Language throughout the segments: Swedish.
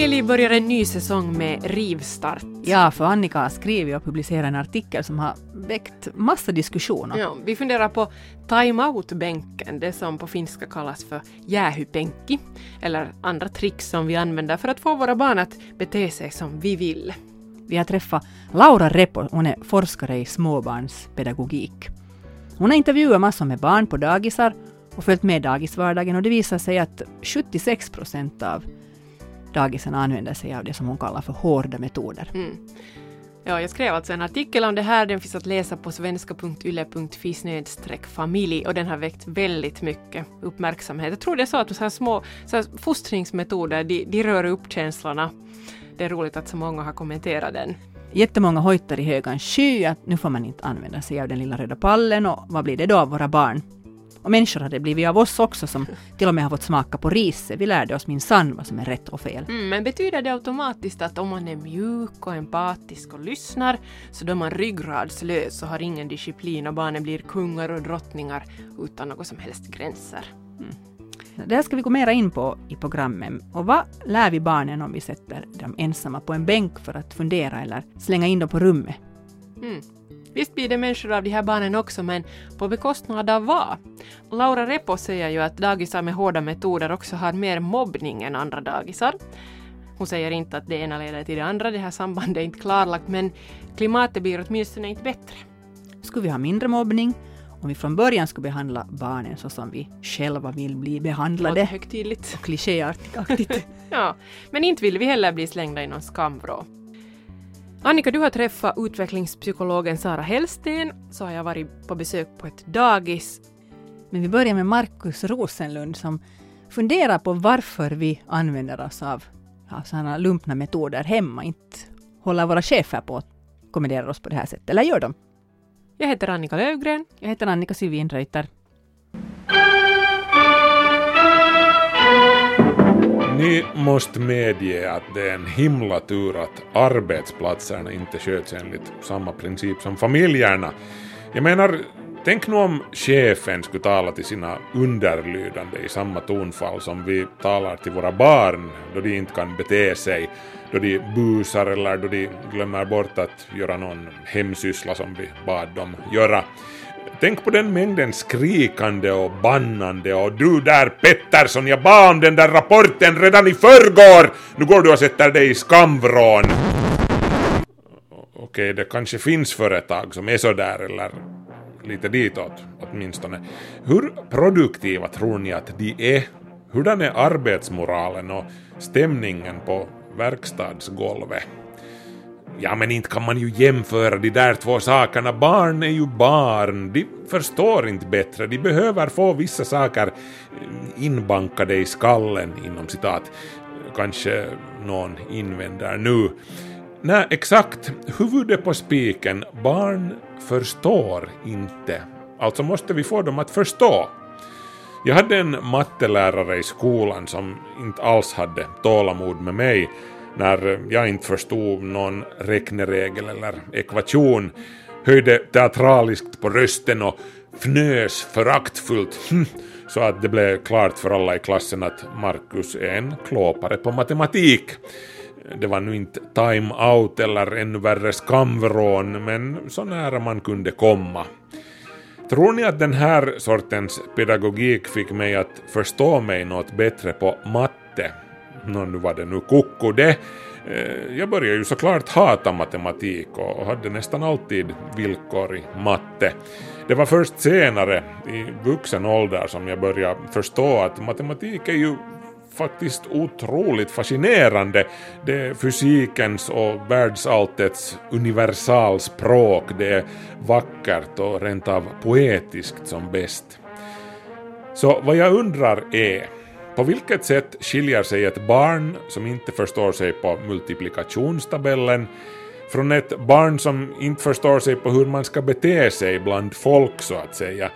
Familjeliv börjar en ny säsong med rivstart. Ja, för Annika har skrivit och publicerat en artikel som har väckt massa diskussioner. Ja, vi funderar på time-out-bänken, det som på finska kallas för jäähypenki, eller andra tricks som vi använder för att få våra barn att bete sig som vi vill. Vi har träffat Laura Repo, hon är forskare i småbarnspedagogik. Hon har intervjuat massor med barn på dagisar och följt med dagisvardagen och det visar sig att 76 procent av dagisen använder sig av det som hon kallar för hårda metoder. Mm. Ja, jag skrev alltså en artikel om det här, den finns att läsa på svenska.yle.fi familj och den har väckt väldigt mycket uppmärksamhet. Jag tror det är så att så här små så här fostringsmetoder, de, de rör upp känslorna. Det är roligt att så många har kommenterat den. Jättemånga hojtar i högan sky att nu får man inte använda sig av den lilla röda pallen och vad blir det då av våra barn? Och människor har det blivit av oss också som till och med har fått smaka på riset. Vi lärde oss minsann vad som är rätt och fel. Mm, men betyder det automatiskt att om man är mjuk och empatisk och lyssnar så då är man ryggradslös och har ingen disciplin och barnen blir kungar och drottningar utan några som helst gränser? Mm. Det här ska vi gå mera in på i programmet. Och vad lär vi barnen om vi sätter dem ensamma på en bänk för att fundera eller slänga in dem på rummet? Mm. Visst blir det människor av de här barnen också, men på bekostnad av vad? Laura Repo säger ju att dagisar med hårda metoder också har mer mobbning än andra dagisar. Hon säger inte att det ena leder till det andra, det här sambandet är inte klarlagt, men klimatet blir åtminstone inte bättre. Skulle vi ha mindre mobbning om vi från början skulle behandla barnen så som vi själva vill bli behandlade. högtidligt. Och klichéaktigt. ja, men inte vill vi heller bli slängda i någon skamvrå. Annika, du har träffat utvecklingspsykologen Sara Hellsten, så har jag varit på besök på ett dagis. Men vi börjar med Markus Rosenlund som funderar på varför vi använder oss av ja, sådana lumpna metoder hemma. Inte håller våra chefer på att kommendera oss på det här sättet, eller gör de? Jag heter Annika Lövgren. Jag heter Annika Sylvinreuter. Ni måste medge att det är en himla tur att arbetsplatserna inte sköts enligt samma princip som familjerna. Jag menar, tänk nu om chefen skulle tala till sina underlydande i samma tonfall som vi talar till våra barn då de inte kan bete sig, då de busar eller då de glömmer bort att göra någon hemsyssla som vi bad dem göra. Tänk på den mängden skrikande och bannande och du där Pettersson, jag bad om den där rapporten redan i förrgår! Nu går du och sätter dig i skamvrån. Okej, det kanske finns företag som är sådär eller lite ditåt åtminstone. Hur produktiva tror ni att de är? Hurdan är arbetsmoralen och stämningen på verkstadsgolvet? Ja, men inte kan man ju jämföra de där två sakerna. Barn är ju barn. De förstår inte bättre. De behöver få vissa saker eh, inbankade i skallen, inom citat. Kanske någon invänder nu. Nej, exakt. Huvudet på spiken. Barn förstår inte. Alltså måste vi få dem att förstå. Jag hade en mattelärare i skolan som inte alls hade tålamod med mig när jag inte förstod någon räkneregel eller ekvation, höjde teatraliskt på rösten och fnös föraktfullt hm, så att det blev klart för alla i klassen att Marcus är en klåpare på matematik. Det var nu inte time-out eller ännu värre skamvrån, men så nära man kunde komma. Tror ni att den här sortens pedagogik fick mig att förstå mig något bättre på matte? Nå, nu var det nu koko det. Eh, jag började ju såklart hata matematik och hade nästan alltid villkor i matte. Det var först senare, i vuxen ålder, som jag började förstå att matematik är ju faktiskt otroligt fascinerande. Det är fysikens och världsalltets universalspråk. Det är vackert och rent av poetiskt som bäst. Så vad jag undrar är på vilket sätt skiljer sig ett barn som inte förstår sig på multiplikationstabellen från ett barn som inte förstår sig på hur man ska bete sig bland folk så att säga?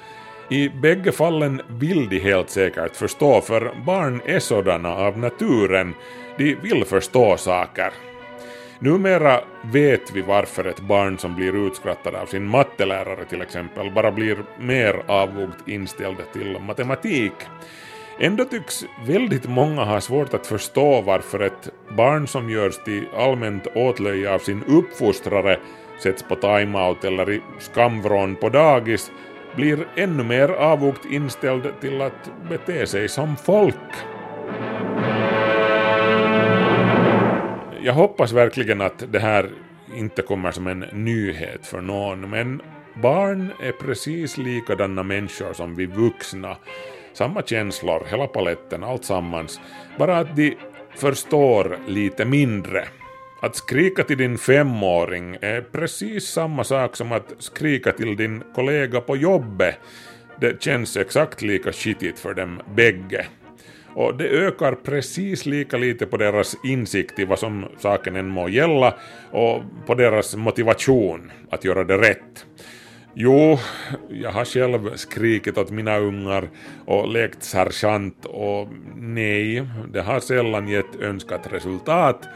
I bägge fallen vill de helt säkert förstå, för barn är sådana av naturen. De vill förstå saker. Numera vet vi varför ett barn som blir utskrattad av sin mattelärare till exempel bara blir mer avvogt inställd till matematik. Ändå tycks väldigt många ha svårt att förstå varför ett barn som görs till allmänt åtlöje av sin uppfostrare sätts på timeout eller i skamvrån på dagis blir ännu mer avvokt inställd till att bete sig som folk. Jag hoppas verkligen att det här inte kommer som en nyhet för någon, men barn är precis likadana människor som vi vuxna. Samma känslor, hela paletten, allt sammans. Bara att de förstår lite mindre. Att skrika till din femåring är precis samma sak som att skrika till din kollega på jobbet. Det känns exakt lika skitigt för dem bägge. Och det ökar precis lika lite på deras insikt i vad som saken än må gälla och på deras motivation att göra det rätt. Jo, jag har själv skrikit åt mina ungar och lekt sergeant och nej, det har sällan gett önskat resultat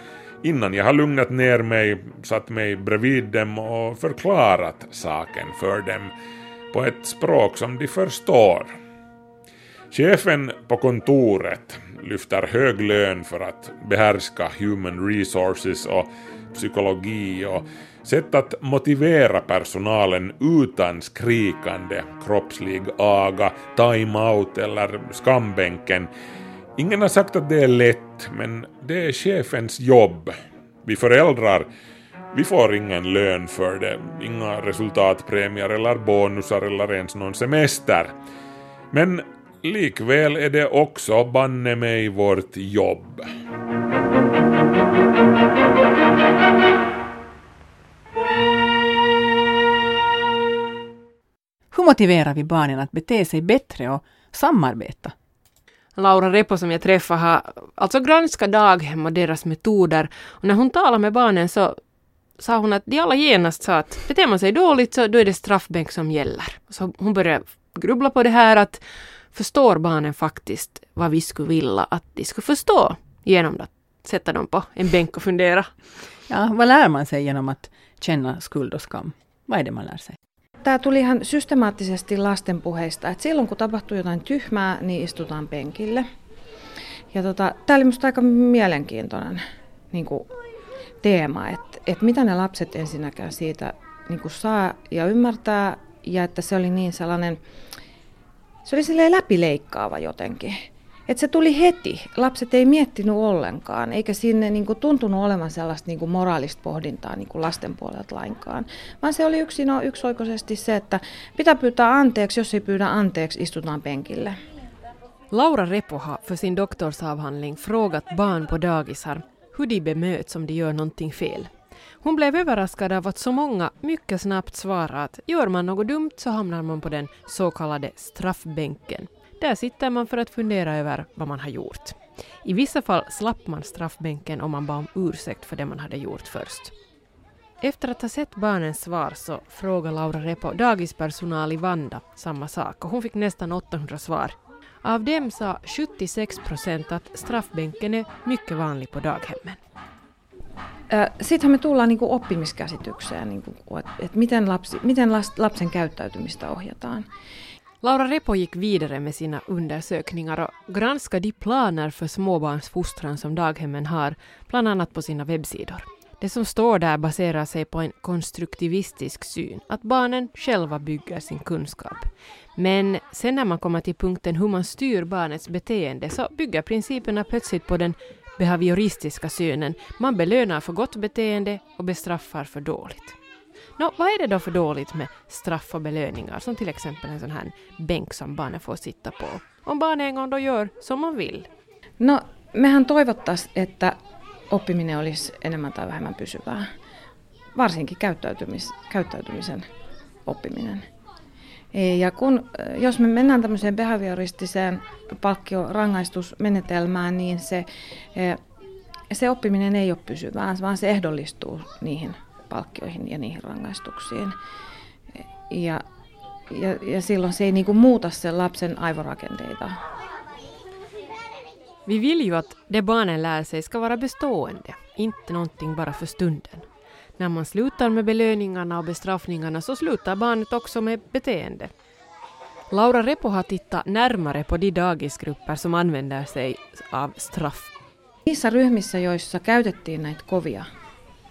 innan jag har lugnat ner mig, satt mig bredvid dem och förklarat saken för dem på ett språk som de förstår. Chefen på kontoret lyfter hög lön för att behärska human resources och psykologi och sätt att motivera personalen utan skrikande kroppslig aga, time-out eller skambänken. Ingen har sagt att det är lätt, men det är chefens jobb. Vi föräldrar, vi får ingen lön för det, inga resultatpremier eller bonusar eller ens någon semester. Men likväl är det också banne mig vårt jobb. Hur motiverar vi barnen att bete sig bättre och samarbeta? Laura Repo som jag träffade har alltså granskat daghem och deras metoder. Och när hon talade med barnen så sa hon att de alla genast sa att beter man sig dåligt så då är det straffbänk som gäller. Så hon började grubbla på det här att förstår barnen faktiskt vad vi skulle vilja att de skulle förstå genom att sätta dem på en bänk och fundera. Ja, vad lär man sig genom att känna skuld och skam? Vad är det man lär sig? Tämä tuli ihan systemaattisesti lasten puheista, että silloin kun tapahtuu jotain tyhmää, niin istutaan penkille. Ja tota, tämä oli minusta aika mielenkiintoinen niin kuin, teema, että, että mitä ne lapset ensinnäkään siitä niin kuin saa ja ymmärtää, ja että se oli niin sellainen, se oli silleen läpileikkaava jotenkin. Että se tuli heti. Lapset ei miettinyt ollenkaan, eikä sinne niin kuin, tuntunut olevan sellaista niin kuin, moraalista pohdintaa niin kuin lasten puolelta lainkaan. Vaan se oli yksin yksioikoisesti se, että pitää pyytää anteeksi, jos ei pyydä anteeksi, istutaan penkille. Laura Repo har för sin doktorsavhandling frågat barn på dagisar hur de bemöts om de gör någonting fel. Hon blev överraskad av att så många mycket snabbt svarade att gör man något dumt så hamnar man på den så kallade straffbänken. Där sitter man för att fundera över vad man har gjort. I vissa fall slapp man straffbänken om man bad om ursäkt för det man hade gjort först. Efter att ha sett barnens svar så frågade Laura Repo dagispersonal i Vanda samma sak och hon fick nästan 800 svar. Av dem sa 76 procent att straffbänken är mycket vanlig på daghemmen. Äh, sittenhän me tullaan niin kuin oppimiskäsitykseen, niin kuin, että, miten, lapsi, miten lapsen käyttäytymistä ohjataan. Laura Repo gick vidare med sina undersökningar och granskade de planer för småbarnsfostran som daghemmen har, bland annat på sina webbsidor. Det som står där baserar sig på en konstruktivistisk syn, att barnen själva bygger sin kunskap. Men sen när man kommer till punkten hur man styr barnets beteende så bygger principerna plötsligt på den behavioristiska synen. Man belönar för gott beteende och bestraffar för dåligt. Nå, vad är det då för dåligt med straff och belöningar, som till exempel en sån här bänk som barnet får sitta på, om barnet en gång då gör som man vill? No, mehän toivottaisiin, että oppiminen olisi enemmän tai vähemmän pysyvää, varsinkin käyttäytymis, käyttäytymisen oppiminen. Ja kun, jos me mennään tämmöiseen behavioristiseen palkkiorangaistusmenetelmään, niin se, se oppiminen ei ole pysyvää, vaan se ehdollistuu niihin palkkioihin ja niihin rangaistuksiin. Ja, ja, ja silloin se ei niin kuin muuta sen lapsen aivorakenteita. Vi vill ju att det barnen lär sig ska vara bestående, inte någonting bara för stunden. När man slutar med belöningarna och bestraffningarna så slutar barnet också med beteende. Laura Repo har tittat närmare på de dagisgrupper som använder sig av straff. Niissä ryhmissä, joissa käytettiin näitä kovia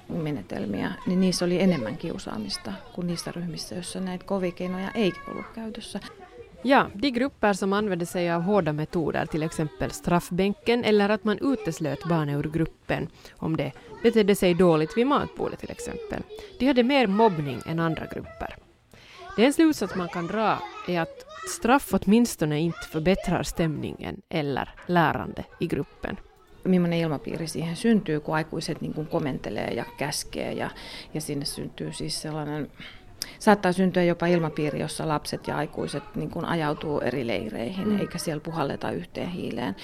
menetelmiä, niin niissä oli enemmän kiusaamista kuin niissä ryhmissä, joissa näitä kovikeinoja ei ollut käytössä. Ja, de grupper som använde sig av hårda metoder, till exempel straffbänken eller att man uteslöt barnen ur gruppen om det betedde sig dåligt vid matbordet till exempel, de hade mer mobbning än andra grupper. Den slutsats man kan dra är att straff åtminstone inte förbättrar stämningen eller lärande i gruppen. Millainen ilmapiiri siihen syntyy, kun aikuiset niin kuin komentelee ja käskee ja, ja sinne syntyy siis sellainen, saattaa syntyä jopa ilmapiiri, jossa lapset ja aikuiset niin kuin ajautuu eri leireihin, mm. eikä siellä puhalleta yhteen hiileen.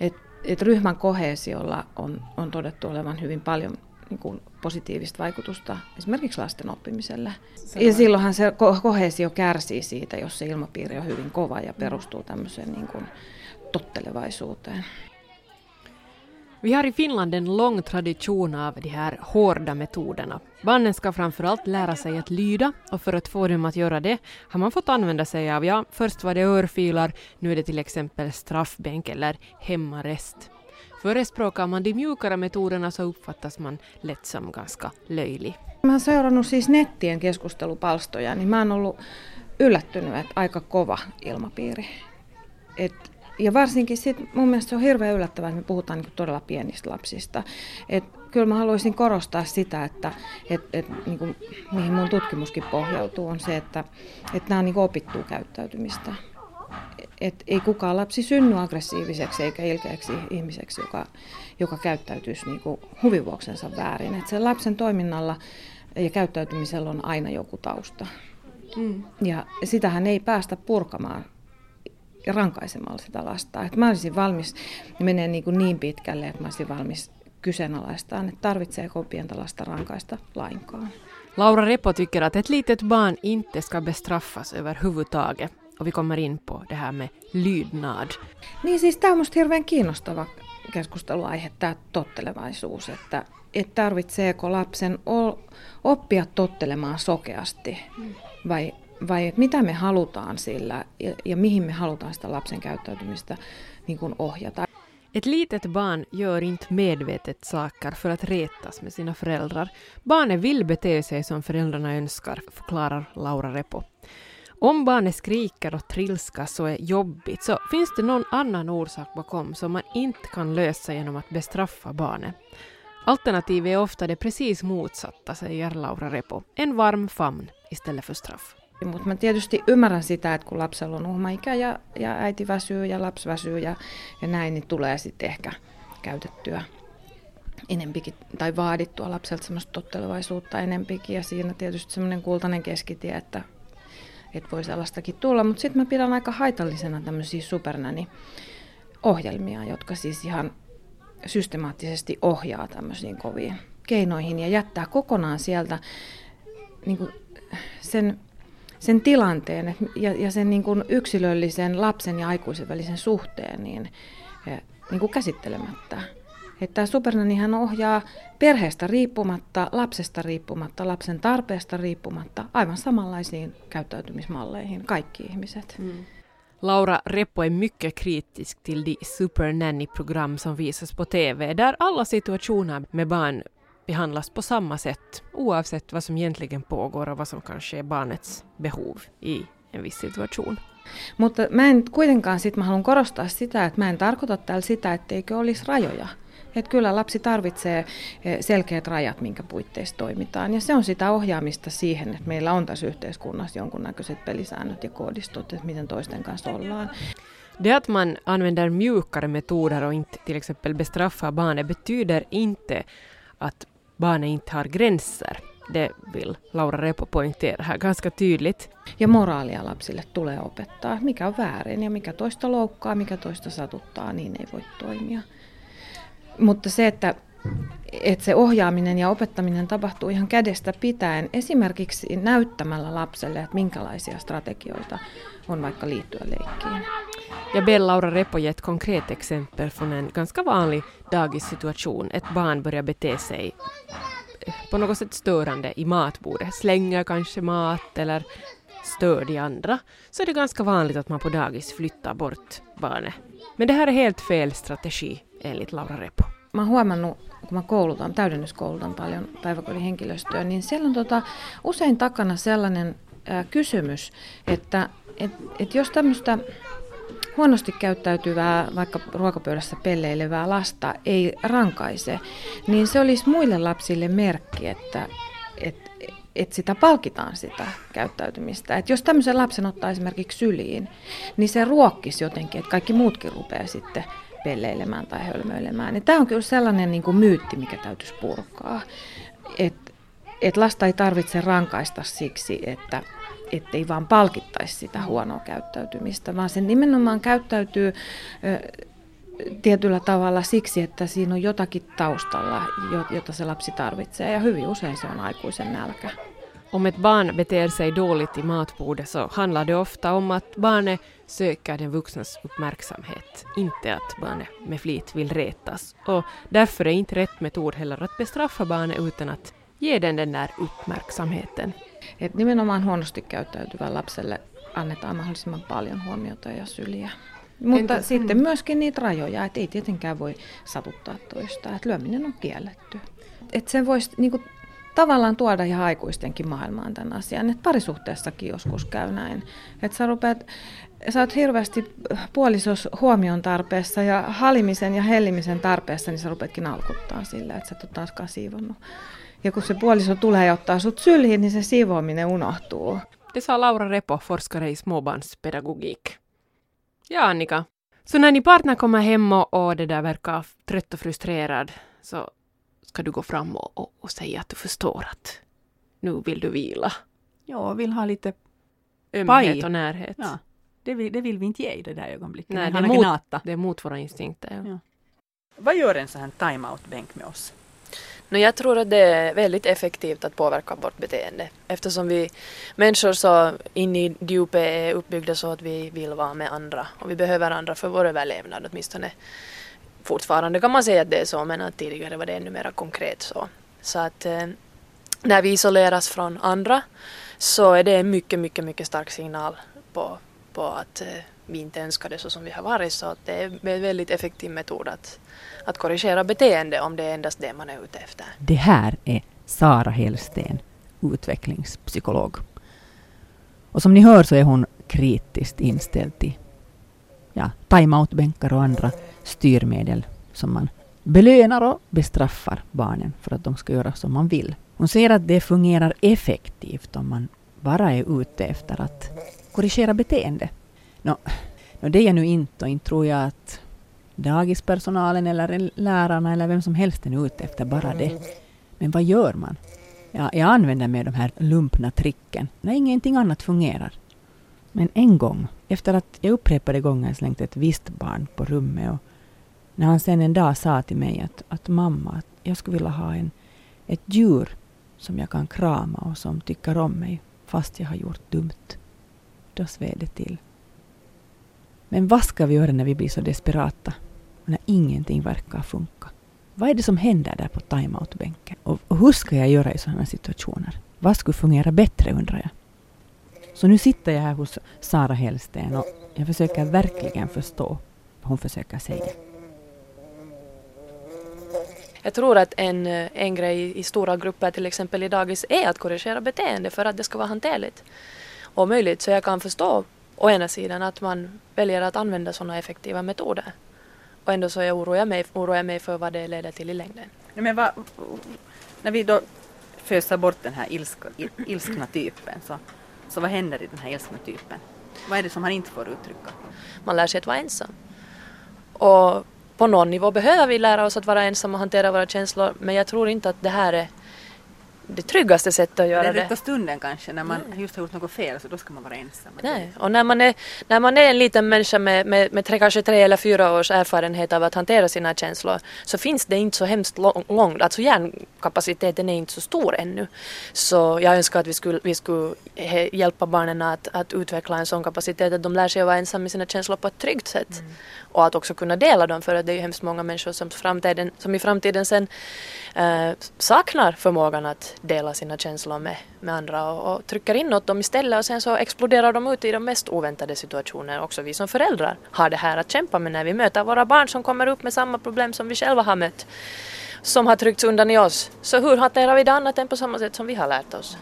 Et, et ryhmän kohesiolla on, on todettu olevan hyvin paljon niin kuin positiivista vaikutusta esimerkiksi lasten oppimiselle. Selvä. Ja silloinhan se kohesio kärsii siitä, jos se ilmapiiri on hyvin kova ja perustuu tämmöiseen niin kuin tottelevaisuuteen. Vi har i Finland en lång tradition av de här hårda metoderna. Barnen ska framförallt lära sig att lyda och för att få dem att göra det har man fått använda sig av, ja, först var det örfilar, nu är det till exempel straffbänk eller hemarrest. Förespråkar man de mjukare metoderna så uppfattas man lätt som ganska löjlig. Mä oon seurannut siis nettien keskustelupalstoja, niin mä oon ollut yllättynyt, että aika kova ilmapiiri. Että ja varsinkin sit, mun mielestä se on hirveän yllättävää, että me puhutaan niin todella pienistä lapsista. Et kyllä mä haluaisin korostaa sitä, että et, et, niin kuin, mihin mun tutkimuskin pohjautuu, on se, että et nämä on niin opittua käyttäytymistä. Et ei kukaan lapsi synny aggressiiviseksi eikä ilkeäksi ihmiseksi, joka, joka käyttäytyisi niin kuin huvivuoksensa väärin. Et sen lapsen toiminnalla ja käyttäytymisellä on aina joku tausta. Mm. Ja sitähän ei päästä purkamaan rankaisemalla sitä lasta. Että mä olisin valmis menee niin, kuin niin pitkälle, että mä olisin valmis kyseenalaistaan, että tarvitseeko pientä lasta rankaista lainkaan. Laura Repo tycker att ett litet barn inte ska bestraffas överhuvudtaget. Och vi kommer in på det här med lydnad. Niin siis tämä on musta hirveän kiinnostava keskusteluaihe, tämä tottelevaisuus, että, että tarvitseeko lapsen oppia tottelemaan sokeasti vai vai mitä me halutaan sillä ja, ja mihin me halutaan sitä lapsen käyttäytymistä niin kuin ohjata. Ett litet barn gör inte medvetet saker för att retas med sina föräldrar. Barnet vill bete sig som föräldrarna önskar, förklarar Laura Repo. Om barnet skriker och trilskas och är jobbigt så finns det någon annan orsak bakom som man inte kan lösa genom att bestraffa barnet. Alternativet är ofta det precis motsatta, säger Laura Repo. En varm famn istället för straff. Mutta mä tietysti ymmärrän sitä, että kun lapsella on uhmaikä ja, ja äiti väsyy ja lapsi väsyy ja, ja näin, niin tulee sitten ehkä käytettyä enempikin, tai vaadittua lapselta semmoista tottelevaisuutta enempikin. Ja siinä tietysti semmoinen kultainen keskitie, että, että voi sellaistakin tulla. Mutta sitten mä pidän aika haitallisena tämmöisiä supernäni ohjelmia, jotka siis ihan systemaattisesti ohjaa tämmöisiin koviin keinoihin ja jättää kokonaan sieltä niin sen sen tilanteen ja, ja sen niin kuin yksilöllisen lapsen ja aikuisen välisen suhteen niin, eh, niin kuin käsittelemättä. Että Supernanihan ohjaa perheestä riippumatta, lapsesta riippumatta, lapsen tarpeesta riippumatta aivan samanlaisiin käyttäytymismalleihin kaikki ihmiset. Mm. Laura Reppo är mycket kritisk till de Supernanny-program som visas på TV, där alla situationer med barn behandlas på samma sätt oavsett vad som egentligen pågår och vad som kanske är barnets behov i en viss situation. Mutta mä en kuitenkaan sit, mä haluan korostaa sitä, että mä en tarkoita täällä sitä, etteikö olisi rajoja. Että kyllä lapsi tarvitsee eh, selkeät rajat, minkä puitteissa toimitaan. Ja se on sitä ohjaamista siihen, että meillä on tässä yhteiskunnassa jonkunnäköiset pelisäännöt ja koodistot, että miten toisten kanssa ollaan. Det att man använder mjukare metoder och inte till exempel bestraffar barnet betyder inte att barnet inte har gränser. Det vill Laura Repo poängtera här ganska tydligt. Ja moraalia lapsille tulee opettaa, mikä on väärin ja mikä toista loukkaa, mikä toista satuttaa, niin ei voi toimia. Mutta se, että, että se ohjaaminen ja opettaminen tapahtuu ihan kädestä pitäen, esimerkiksi näyttämällä lapselle, että minkälaisia strategioita on vaikka liittyä leikkiin. Jag ber Laura Repo ge ett konkret exempel från en ganska vanlig dagissituation. Ett barn börjar bete sig eh, på något sätt störande i matbordet. Slänger kanske mat eller stör de andra så är det ganska vanligt att man på dagis flyttar bort barnet. Men det här är helt fel strategi enligt Laura Repo. Mä huomannut, kun mä koulutan, täydennyskoulutan paljon päiväkodin henkilöstöä, niin siellä on tota, usein takana sellainen ää, kysymys, että et, et jos tämmöistä huonosti käyttäytyvää, vaikka ruokapöydässä pelleilevää lasta ei rankaise, niin se olisi muille lapsille merkki, että, että, että sitä palkitaan sitä käyttäytymistä. Että jos tämmöisen lapsen ottaa esimerkiksi syliin, niin se ruokkisi jotenkin, että kaikki muutkin rupeaa sitten pelleilemään tai hölmöilemään. Ja tämä on kyllä sellainen niin kuin myytti, mikä täytyisi purkaa. Että et lasta ei tarvitse rankaista siksi, että ettei vaan palkittaisi sitä huonoa käyttäytymistä, vaan se nimenomaan käyttäytyy tietyllä tavalla siksi, että siinä on jotakin taustalla, jota se lapsi tarvitsee, ja hyvin usein se on aikuisen nälkä. Om ett barn beter sig dåligt i matbordet så handlar det ofta om att barnet söker den vuxnas uppmärksamhet, inte att barnet med flit vill retas. Och därför är inte rätt metod heller att bestraffa barnet utan att ge den den där uppmärksamheten. Et nimenomaan huonosti käyttäytyvän lapselle annetaan mahdollisimman paljon huomiota ja syliä. Mutta Entä, sitten mm. myöskin niitä rajoja, että ei tietenkään voi satuttaa toista, että lyöminen on kielletty. Että sen voisi niinku, tavallaan tuoda ihan aikuistenkin maailmaan tämän asian, että parisuhteessakin joskus käy näin. Että sä rupeat, sä oot hirveästi puolisos huomion tarpeessa ja halimisen ja hellimisen tarpeessa, niin sä rupeatkin alkuttaa sillä, että sä et ole taaskaan siivonnut ja kun se puoliso tulee ja ottaa sut syliin, niin se siivoaminen unohtuu. Det sa Laura Repo, forskare i småbarnspedagogik. Ja, Annika. Så när din partner kommer hem och, det där verkar trött och frustrerad så ska du gå fram och, och, och säga att du förstår att nu vill du vila. Ja, vill ha lite Ömhet och närhet. Ja, det vill, det vill vi inte ge i det där ögonblicket. Nej, det är, mot, det är mot våra instinkter. Ja. Ja. Vad gör en sån här time-out-bänk med oss? No, jag tror att det är väldigt effektivt att påverka vårt beteende eftersom vi människor så in i djupet är uppbyggda så att vi vill vara med andra och vi behöver andra för vår överlevnad åtminstone. Fortfarande kan man säga att det är så men att tidigare var det ännu mer konkret så. Så att eh, när vi isoleras från andra så är det en mycket, mycket, mycket stark signal på, på att eh, vi inte önskar det så som vi har varit så att det är en väldigt effektiv metod att att korrigera beteende om det är endast det man är ute efter. Det här är Sara Hellsten, utvecklingspsykolog. Och som ni hör så är hon kritiskt inställd till ja, timeout-bänkar och andra styrmedel som man belönar och bestraffar barnen för att de ska göra som man vill. Hon säger att det fungerar effektivt om man bara är ute efter att korrigera beteende. Nå, no, det är jag nu inte och inte tror jag att dagispersonalen eller lärarna eller vem som helst är ute efter bara det. Men vad gör man? Ja, jag använder mig av de här lumpna tricken när ingenting annat fungerar. Men en gång, efter att jag upprepade gånger slängt ett visst barn på rummet och när han sen en dag sa till mig att, att mamma, att jag skulle vilja ha en, ett djur som jag kan krama och som tycker om mig fast jag har gjort dumt. Då sved det till. Men vad ska vi göra när vi blir så desperata? När ingenting verkar funka. Vad är det som händer där på timeout-bänken? Och, och hur ska jag göra i sådana situationer? Vad skulle fungera bättre undrar jag. Så nu sitter jag här hos Sara Hellsten och jag försöker verkligen förstå vad hon försöker säga. Jag tror att en, en grej i stora grupper, till exempel i dagis, är att korrigera beteende för att det ska vara hanterligt och möjligt. Så jag kan förstå å ena sidan att man väljer att använda sådana effektiva metoder. Och ändå så oroar jag mig, oroar jag mig för vad det leder till i längden. Men vad, när vi då föser bort den här ilska, ilskna typen, så, så vad händer i den här ilskna typen? Vad är det som han inte får uttrycka? Man lär sig att vara ensam. Och på någon nivå behöver vi lära oss att vara ensam och hantera våra känslor men jag tror inte att det här är det tryggaste sättet att göra det. Den rätta stunden kanske, när man just har gjort något fel, så då ska man vara ensam. Nej, och när man är, när man är en liten människa med, med, med tre, kanske tre eller fyra års erfarenhet av att hantera sina känslor så finns det inte så hemskt långt, alltså hjärnkapaciteten är inte så stor ännu. Så jag önskar att vi skulle, vi skulle hjälpa barnen att, att utveckla en sån kapacitet att de lär sig att vara ensamma med sina känslor på ett tryggt sätt. Mm. Och att också kunna dela dem för att det är ju hemskt många människor som, framtiden, som i framtiden sen äh, saknar förmågan att dela sina känslor med, med andra och, och trycker inåt dem istället och sen så exploderar de ut i de mest oväntade situationer. Också vi som föräldrar har det här att kämpa med när vi möter våra barn som kommer upp med samma problem som vi själva har mött som har tryckts undan i oss. Så hur hanterar vi det annat än på samma sätt som vi har lärt oss?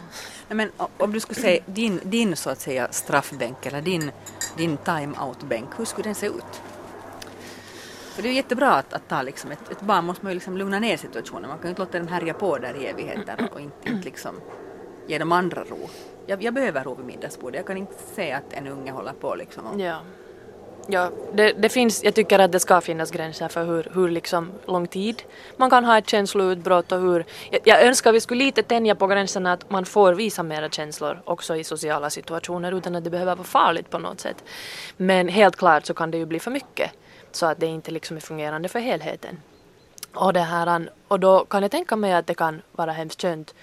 Men om du skulle säga din, din så att säga straffbänk eller din, din time-out-bänk, hur skulle den se ut? För det är jättebra att, att ta liksom ett, ett barn måste man ju liksom lugna ner situationen. Man kan ju inte låta den härja på där i evigheter och inte, inte liksom ge de andra ro. Jag, jag behöver ro vid middagsbordet. Jag kan inte se att en unge håller på liksom och Ja. Ja, det, det finns, jag tycker att det ska finnas gränser för hur, hur liksom lång tid man kan ha ett känsloutbrott och hur... Jag, jag önskar vi skulle lite tänja på gränserna att man får visa mera känslor också i sociala situationer utan att det behöver vara farligt på något sätt. Men helt klart så kan det ju bli för mycket så att det inte liksom är fungerande för helheten. Och, det här, och då kan jag tänka mig att det kan vara hemskt skönt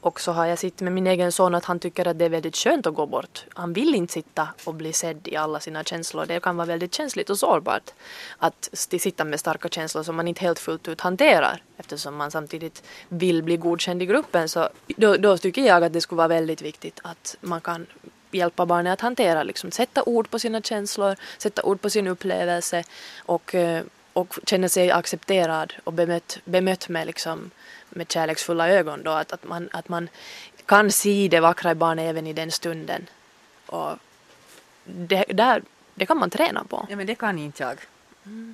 och så har jag sett med min egen son att han tycker att det är väldigt skönt att gå bort. Han vill inte sitta och bli sedd i alla sina känslor. Det kan vara väldigt känsligt och sårbart att sitta med starka känslor som man inte helt fullt ut hanterar eftersom man samtidigt vill bli godkänd i gruppen. Så då, då tycker jag att det skulle vara väldigt viktigt att man kan hjälpa barnet att hantera, liksom, sätta ord på sina känslor, sätta ord på sin upplevelse och, eh, och känna sig accepterad och bemött, bemött med liksom, med kärleksfulla ögon då, att, att, man, att man kan se det vackra i barnet även i den stunden. Och det, där, det kan man träna på. Ja men det kan inte jag.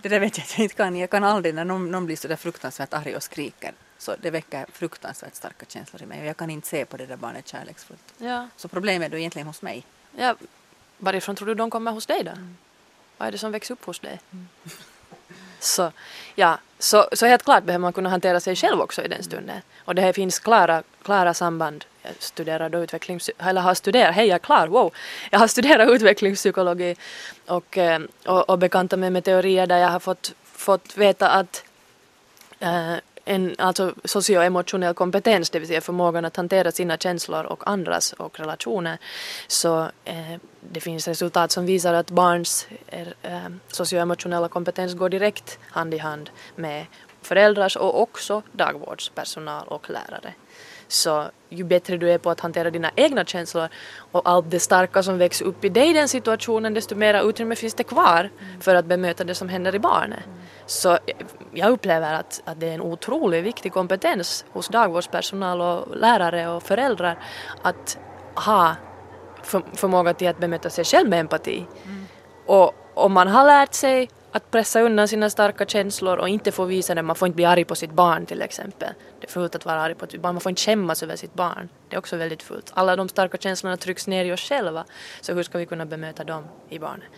Det där vet jag att jag inte kan. Jag kan aldrig när någon, någon blir så där fruktansvärt arg och skriker. Så det väcker fruktansvärt starka känslor i mig och jag kan inte se på det där barnet kärleksfullt. Ja. Så problemet är då egentligen hos mig. Ja, varifrån tror du de kommer hos dig då? Vad är det som växer upp hos dig? Så, ja, så, så helt klart behöver man kunna hantera sig själv också i den stunden. Och det här finns klara, klara samband. Jag studerar då utvecklings... Eller har studerat, hej jag är klar, wow! Jag har studerat utvecklingspsykologi och, eh, och, och bekantat mig med teorier där jag har fått, fått veta att eh, en alltså socioemotionell kompetens, det vill säga förmågan att hantera sina känslor och andras och relationer. Så eh, det finns resultat som visar att barns eh, socioemotionella kompetens går direkt hand i hand med föräldrars och också dagvårdspersonal och lärare. Så ju bättre du är på att hantera dina egna känslor och allt det starka som växer upp i dig i den situationen desto mera utrymme finns det kvar för att bemöta det som händer i barnet. Så jag upplever att, att det är en otroligt viktig kompetens hos dagvårdspersonal och lärare och föräldrar att ha för, förmåga till att bemöta sig själv med empati. Mm. Och om man har lärt sig att pressa undan sina starka känslor och inte få visa det. Man får inte bli arg på sitt barn till exempel. Det är fult att vara arg på sitt barn. Man får inte skämmas över sitt barn. Det är också väldigt fult. Alla de starka känslorna trycks ner i oss själva. Så hur ska vi kunna bemöta dem i barnet?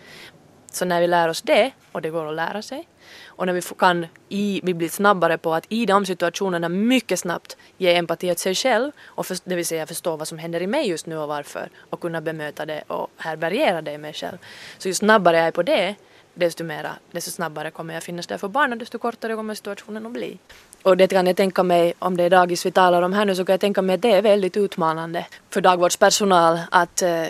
Så när vi lär oss det, och det går att lära sig, och när vi kan i, vi blir snabbare på att i de situationerna mycket snabbt ge empati åt sig själv, och för, det vill säga förstå vad som händer i mig just nu och varför, och kunna bemöta det och härbärgera det i mig själv. Så ju snabbare jag är på det, desto, mera, desto snabbare kommer jag finnas där för barnen, desto kortare kommer situationen att bli. Och det kan jag tänka mig, om det är dagis vi talar om här nu, så kan jag tänka mig att det är väldigt utmanande för dagvårdspersonal att eh,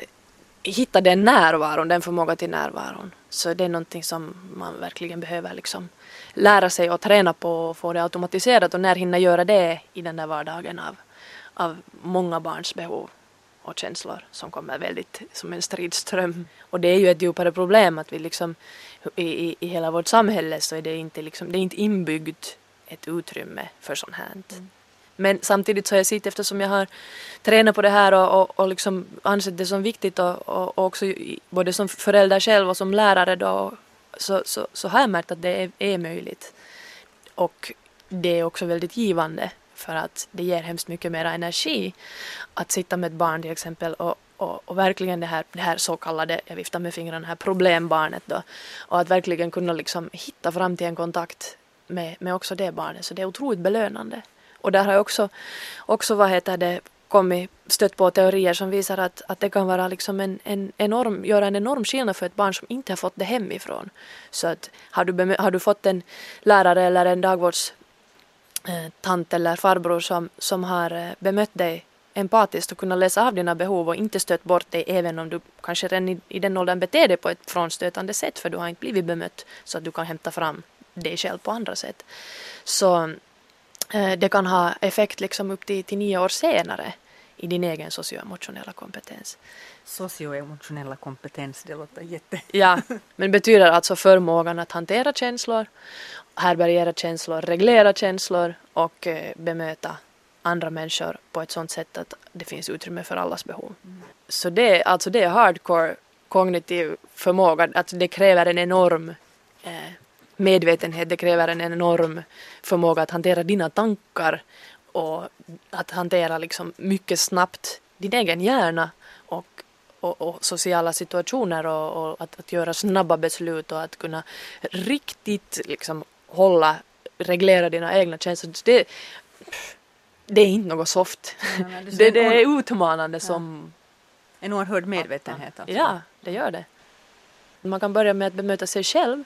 hitta den närvaron, den förmåga till närvaron. Så det är någonting som man verkligen behöver liksom lära sig och träna på och få det automatiserat och när hinna göra det i den där vardagen av, av många barns behov och känslor som kommer väldigt som en stridström. Och det är ju ett djupare problem att vi liksom i, i, i hela vårt samhälle så är det inte, liksom, det är inte inbyggt ett utrymme för sånt här. Mm. Men samtidigt så har jag sett eftersom jag har tränat på det här och, och, och liksom ansett det som viktigt och, och, och också både som förälder själv och som lärare då så, så, så har jag märkt att det är, är möjligt. Och det är också väldigt givande för att det ger hemskt mycket mer energi att sitta med ett barn till exempel och, och, och, verkligen det här, det här så kallade, jag viftar med fingrarna här, problembarnet då. Och att verkligen kunna liksom hitta fram till en kontakt med, med också det barnet. Så det är otroligt belönande. Och där har jag också, också vad heter det, kommit stött på teorier som visar att, att det kan vara liksom en, en enorm, göra en enorm skillnad för ett barn som inte har fått det hemifrån. Så att har du, har du fått en lärare eller en dagvårdstant eh, eller farbror som, som har eh, bemött dig empatiskt och kunnat läsa av dina behov och inte stött bort dig även om du kanske redan i, i den åldern beter dig på ett frånstötande sätt för du har inte blivit bemött så att du kan hämta fram dig själv på andra sätt. Så eh, det kan ha effekt liksom upp till, till nio år senare i din egen socioemotionella kompetens. Socioemotionella kompetens, det låter jätte... Ja, men betyder alltså förmågan att hantera känslor, härbärgera känslor, reglera känslor och eh, bemöta andra människor på ett sånt sätt att det finns utrymme för allas behov. Mm. Så det, alltså det är hardcore kognitiv förmåga, att det kräver en enorm eh, medvetenhet, det kräver en enorm förmåga att hantera dina tankar och att hantera liksom mycket snabbt din egen hjärna och, och, och sociala situationer och, och att, att, göra snabba beslut och att kunna riktigt liksom hålla, reglera dina egna känslor. Det, det är inte något soft. Ja, det, det, det, är utmanande ja. som... En oerhörd medvetenhet alltså. Ja, det gör det. Man kan börja med att bemöta sig själv.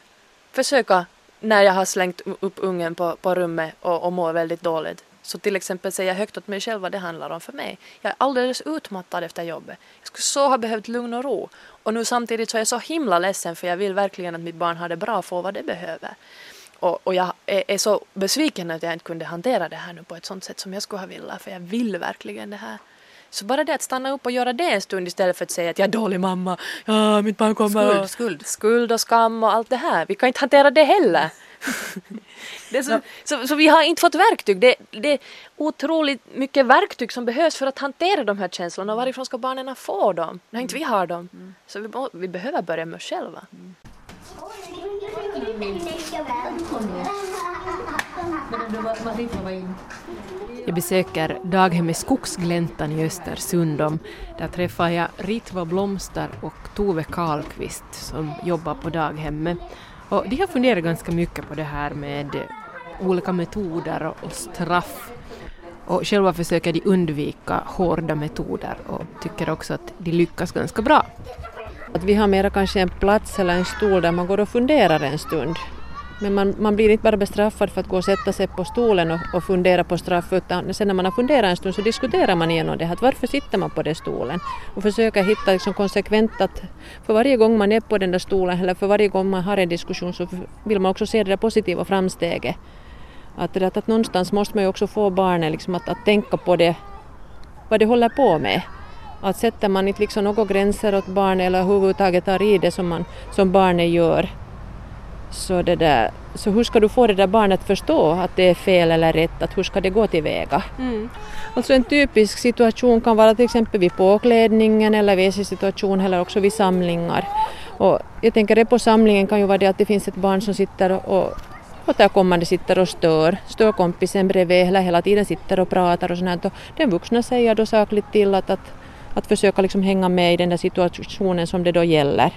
Försöka när jag har slängt upp ungen på, på rummet och, och mår väldigt dåligt. Så till exempel säga högt åt mig själv vad det handlar om för mig. Jag är alldeles utmattad efter jobbet. Jag skulle så ha behövt lugn och ro. Och nu samtidigt så är jag så himla ledsen för jag vill verkligen att mitt barn har det bra och får vad det behöver. Och, och jag är, så besviken att jag inte kunde hantera det här nu på ett sånt sätt som jag skulle ha velat för jag vill verkligen det här. Så bara det att stanna upp och göra det en stund istället för att säga att jag är dålig mamma, ja, mitt barn kommer skuld, och, skuld. skuld och skam och allt det här. Vi kan inte hantera det heller. det så, så, så, vi har inte fått verktyg. Det, det är otroligt mycket verktyg som behövs för att hantera de här känslorna. Varifrån ska barnen få dem när inte vi har dem? Mm. Så vi, vi behöver börja med oss själva. Mm. Jag besöker daghemmet Skogsgläntan i Östersund. Där träffar jag Ritva Blomster och Tove Karlqvist som jobbar på daghemmet. Och de har funderat ganska mycket på det här med olika metoder och straff. Och själva försöker de undvika hårda metoder och tycker också att de lyckas ganska bra. Att vi har mera kanske en plats eller en stol där man går och funderar en stund. Men man, man blir inte bara bestraffad för att gå och sätta sig på stolen och, och fundera på straff utan sen när man har funderat en stund så diskuterar man igenom det. Att varför sitter man på den stolen? Och försöker hitta liksom konsekvent att för varje gång man är på den där stolen eller för varje gång man har en diskussion så vill man också se det där positiva framsteget. Att, att, att någonstans måste man ju också få barnen liksom att, att tänka på det, vad det håller på med. Att sätter man inte liksom några gränser åt barnet eller överhuvudtaget tar i det som, man, som barnet gör så, det där, så hur ska du få det där barnet att förstå att det är fel eller rätt, att hur ska det gå tillväga? Mm. Alltså en typisk situation kan vara till exempel vid påklädningen eller WC-situation eller också vid samlingar. Och jag tänker det på samlingen kan ju vara det att det finns ett barn som sitter och återkommande sitter och stör, stör kompisen bredvid eller hela tiden sitter och pratar och sånt. Och den vuxna säger då sakligt till att, att, att försöka liksom hänga med i den där situationen som det då gäller.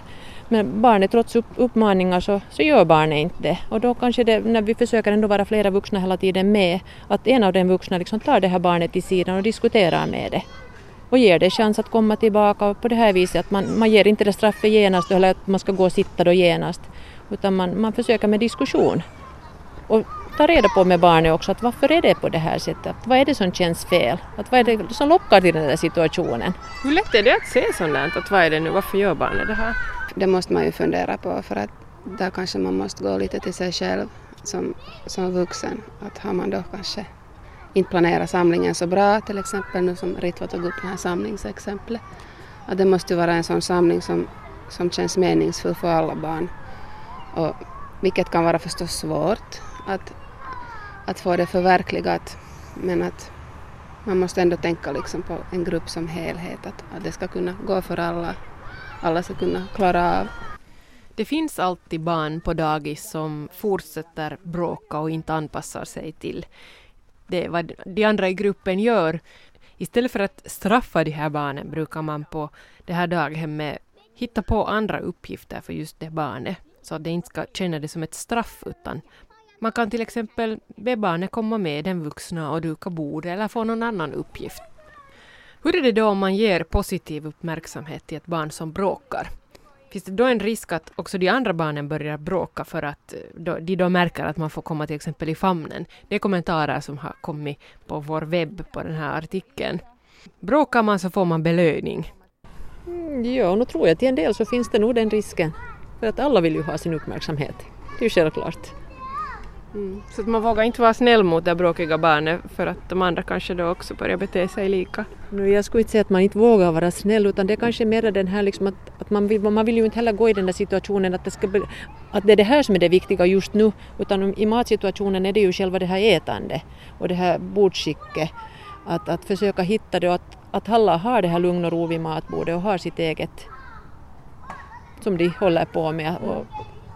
Men barnet trots uppmaningar så, så gör barnet inte det. Och då kanske det, när vi försöker ändå vara flera vuxna hela tiden med, att en av de vuxna liksom tar det här barnet i sidan och diskuterar med det. Och ger det chans att komma tillbaka på det här viset att man, man ger inte det straffet genast eller att man ska gå och sitta då genast. Utan man, man försöker med diskussion. Och ta reda på med barnet också att varför är det på det här sättet? Vad är det som känns fel? Att vad är det som lockar till den där situationen? Hur lätt är det att se sånt Att vad är det nu? Varför gör barnet det här? det måste man ju fundera på för att där kanske man måste gå lite till sig själv som, som vuxen. Att har man då kanske inte planerat samlingen så bra, till exempel nu som Ritva tog upp det här samlingsexemplet, att det måste ju vara en sån samling som, som känns meningsfull för alla barn. Och, vilket kan vara förstås svårt att, att få det förverkligat, men att man måste ändå tänka liksom på en grupp som helhet, att, att det ska kunna gå för alla alla ska kunna klara av. Det finns alltid barn på dagis som fortsätter bråka och inte anpassar sig till det vad de andra i gruppen gör. Istället för att straffa de här barnen brukar man på det här daghemmet hitta på andra uppgifter för just det barnet så att det inte ska känna det som ett straff utan man kan till exempel be barnet komma med den vuxna och duka bord eller få någon annan uppgift. Hur är det då om man ger positiv uppmärksamhet till ett barn som bråkar? Finns det då en risk att också de andra barnen börjar bråka för att eh, de då märker att man får komma till exempel i famnen? Det är kommentarer som har kommit på vår webb på den här artikeln. Bråkar man så får man belöning. Mm, ja, nu tror jag att till en del så finns det nog den risken. För att alla vill ju ha sin uppmärksamhet. Det är ju självklart. Mm. Så att man vågar inte vara snäll mot det bråkiga barnet för att de andra kanske då också börjar bete sig lika. Nu, jag skulle inte säga att man inte vågar vara snäll utan det är kanske mer den här liksom att, att man, vill, man vill ju inte heller gå i den där situationen att det, ska att det är det här som är det viktiga just nu utan i matsituationen är det ju själva det här ätandet och det här bordskicket. Att, att försöka hitta det och att, att alla har det här lugn och ro vid matbordet och har sitt eget som de håller på med. Och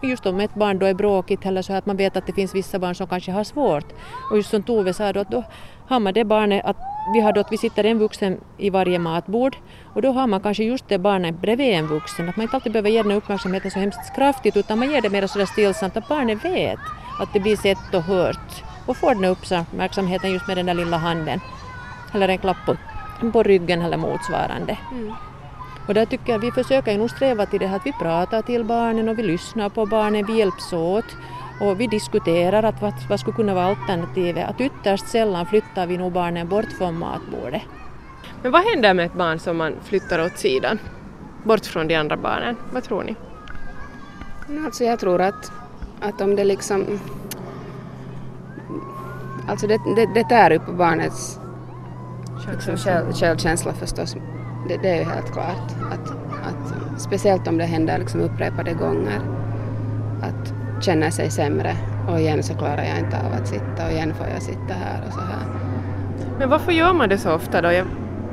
just om ett barn då är bråkigt eller så att man vet att det finns vissa barn som kanske har svårt. Och just som Tove sa då att då har man det barnet att vi har då att vi sitter en vuxen i varje matbord och då har man kanske just det barnet bredvid en vuxen. Att man inte alltid behöver ge den uppmärksamheten så hemskt kraftigt utan man ger det mer sådär stillsamt att barnet vet att det blir sett och hört och får den uppmärksamheten just med den där lilla handen eller en klapp på, på ryggen eller motsvarande. Mm. Och där tycker jag vi försöker nog sträva till det här att vi pratar till barnen och vi lyssnar på barnen, vi hjälps åt och vi diskuterar att vad, vad skulle kunna vara alternativet. Att ytterst sällan flyttar vi nog barnen bort från matbordet. Men vad händer med ett barn som man flyttar åt sidan? Bort från de andra barnen? Vad tror ni? Alltså jag tror att, att om det liksom... Alltså det, det, det tär upp barnets liksom, själv, självkänsla förstås. Det, det är ju helt klart. Att, att, speciellt om det händer liksom upprepade gånger. Att känna sig sämre och igen så klarar jag inte av att sitta och igen får jag sitta här och så här. Men varför gör man det så ofta då? Jag,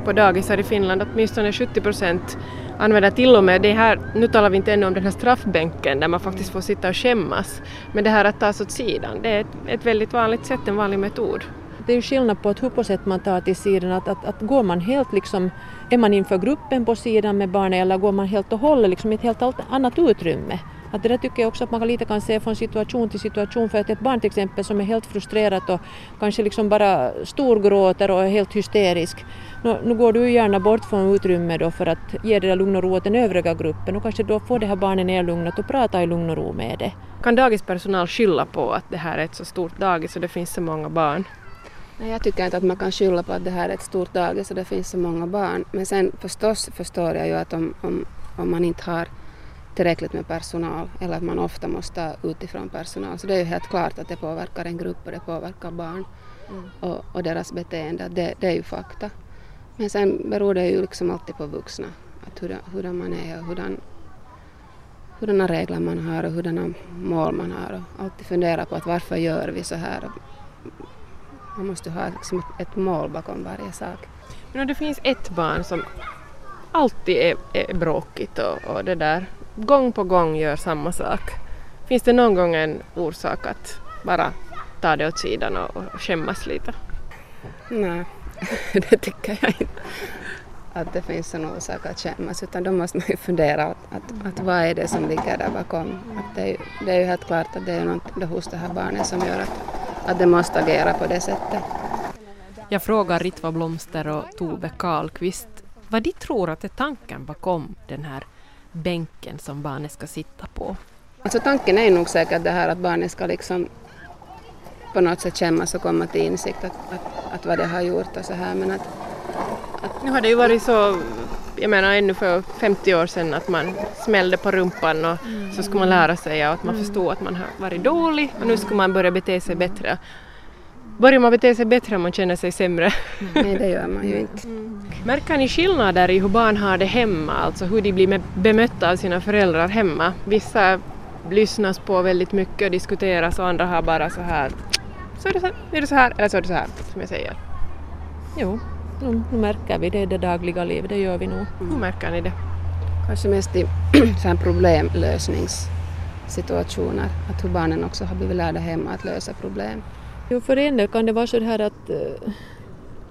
på dagisar i Finland, åtminstone 70 procent använder till och med det här, nu talar vi inte ännu om den här straffbänken där man faktiskt får sitta och skämmas, men det här att tas åt sidan, det är ett, ett väldigt vanligt sätt, en vanlig metod. Det är ju skillnad på att hur på sätt man tar till sidan, att, att, att går man helt liksom, är man inför gruppen på sidan med barnet eller går man helt och hållet liksom i ett helt annat utrymme? Att det där tycker jag också att man lite kan se från situation till situation för att ett barn till exempel som är helt frustrerat och kanske liksom bara storgråter och är helt hysterisk. Nu, nu går du gärna bort från utrymmet då för att ge det där lugn och ro åt den övriga gruppen och kanske då får det här barnet nedlugnat och prata i lugn och ro med det. Kan dagispersonal skylla på att det här är ett så stort dagis och det finns så många barn? Nej, jag tycker inte att man kan skylla på att det här är ett stort dagis och det finns så många barn. Men sen förstås förstår jag ju att om, om, om man inte har tillräckligt med personal eller att man ofta måste ha utifrån personal så det är ju helt klart att det påverkar en grupp och det påverkar barn och, och deras beteende. Det, det är ju fakta. Men sen beror det ju liksom alltid på vuxna. Att hurdan, hurdan man är och hurdan, hurdana regler man har och hurdana mål man har. Och alltid fundera på att varför gör vi så här. Man måste ha liksom ett, mål bakom varje sak. Men om det finns ett barn som alltid är, är bråkigt och, och det där gång på gång gör samma sak. Finns det någon gång en orsak att bara ta det åt sidan och, och skämmas lite? Nej, det tycker jag inte. Att det finns en orsak att skämmas utan då måste man ju fundera att, att, att vad är det som ligger där bakom. Att det, är ju, det är ju helt klart att det är något hos det här barnet som gör att, att det måste agera på det sättet. Jag frågar Ritva Blomster och Tove Karlqvist vad de tror att är tanken bakom den här bänken som barnet ska sitta på. Alltså tanken är nog säkert det här att barnet ska liksom på något sätt skämmas och komma till insikt att, att, att vad det har gjort och så här men att, att... Nu har det ju varit så, jag menar ännu för 50 år sedan att man smällde på rumpan och mm. så skulle man lära sig och att man mm. förstod att man har varit dålig och nu ska man börja bete sig bättre. Börjar man bete sig bättre om man känner sig sämre? Nej, det gör man ju inte. Mm. Märker ni skillnader i hur barn har det hemma, alltså hur de blir bemötta av sina föräldrar hemma? Vissa lyssnas på väldigt mycket och diskuteras och andra har bara så här så är det så här, är det så här eller så är det så här som jag säger. Jo, nu, nu märker vi det i det dagliga livet, det gör vi nog. Hur märker ni det? Kanske mest i problemlösningssituationer, att hur barnen också har blivit lärda hemma att lösa problem. Jo, för en del kan det vara så här att uh,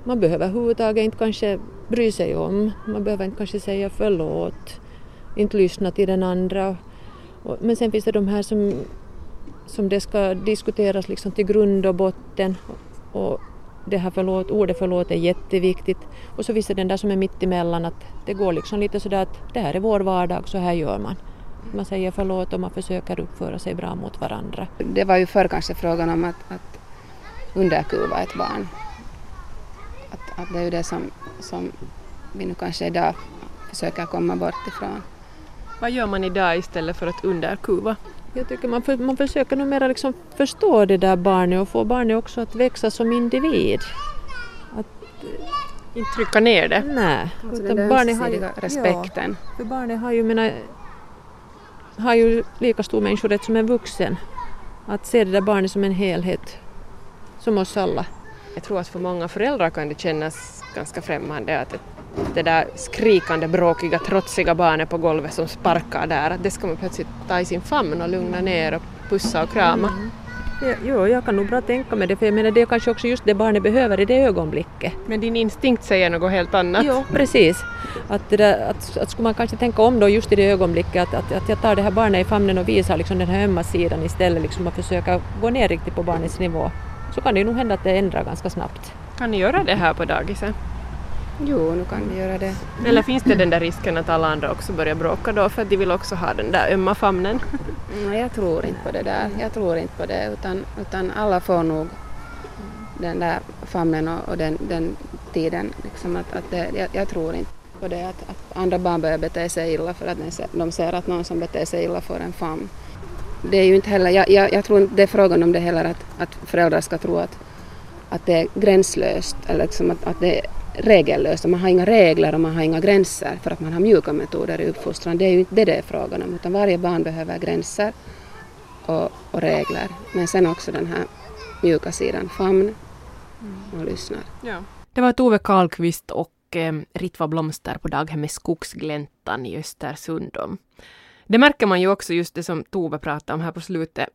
man behöver överhuvudtaget inte kanske bry sig om, man behöver inte kanske säga förlåt, inte lyssna till den andra. Men sen finns det de här som, som det ska diskuteras liksom till grund och botten och det här förlåt, ordet förlåt är jätteviktigt. Och så finns det den där som är mitt emellan att det går liksom lite sådär att det här är vår vardag, så här gör man. Man säger förlåt och man försöker uppföra sig bra mot varandra. Det var ju förr kanske frågan om att, att underkuva ett barn. Att, att det är ju det som, som vi nu kanske idag försöker komma bort ifrån. Vad gör man idag istället för att underkuva? Jag tycker man, för, man försöker nog mera liksom förstå det där barnet och få barnet också att växa som individ. Inte trycka ner det. Nej, Alltså utan barnet har ju, respekten. Ja, för barnet har ju, menar, har ju lika stor människorätt som en vuxen. Att se det där barnet som en helhet, som oss alla. Jag tror att för många föräldrar kan det kännas ganska främmande att det, där skrikande, bråkiga, trotsiga barnet på golvet som sparkar där, att det ska man plötsligt ta i sin famn och lugna ner och pussa och krama. Ja, jo, jag kan nog bra tänka mig det, för jag menar det är kanske också just det barnet behöver i det ögonblicket. Men din instinkt säger något helt annat. Jo, precis. Att, där, att, att skulle man kanske tänka om då just i det ögonblicket att, att, att jag tar det här barnet i famnen och visar liksom den här ömma sidan istället liksom att försöka gå ner riktigt på barnets nivå. Så kan det ju nog hända att det ändrar ganska snabbt. Kan ni göra det här på dagiset? Jo, nu kan vi göra det. Eller finns det den där risken att alla andra också börjar bråka då för att de vill också ha den där ömma famnen? Nej, jag tror inte på det där. Jag tror inte på det utan, utan alla får nog den där famnen och, och den, den tiden. Liksom att, att det, jag, jag tror inte på det att, att andra barn börjar bete sig illa för att de ser, de ser att någon som beter sig illa får en famn. Det är ju inte heller, jag, jag, jag tror inte det är frågan om det heller att, att föräldrar ska tro att, att det är gränslöst eller liksom att, att det är regellöst och man har inga regler och man har inga gränser för att man har mjuka metoder i uppfostran. Det är ju inte det det är frågan om utan varje barn behöver gränser och, och regler men sen också den här mjuka sidan, famn och lyssnar. Ja. Det var Tove Karlqvist och eh, Ritva Blomster på daghemmet Skogsgläntan i Östersund. Det märker man ju också just det som Tove pratade om här på slutet,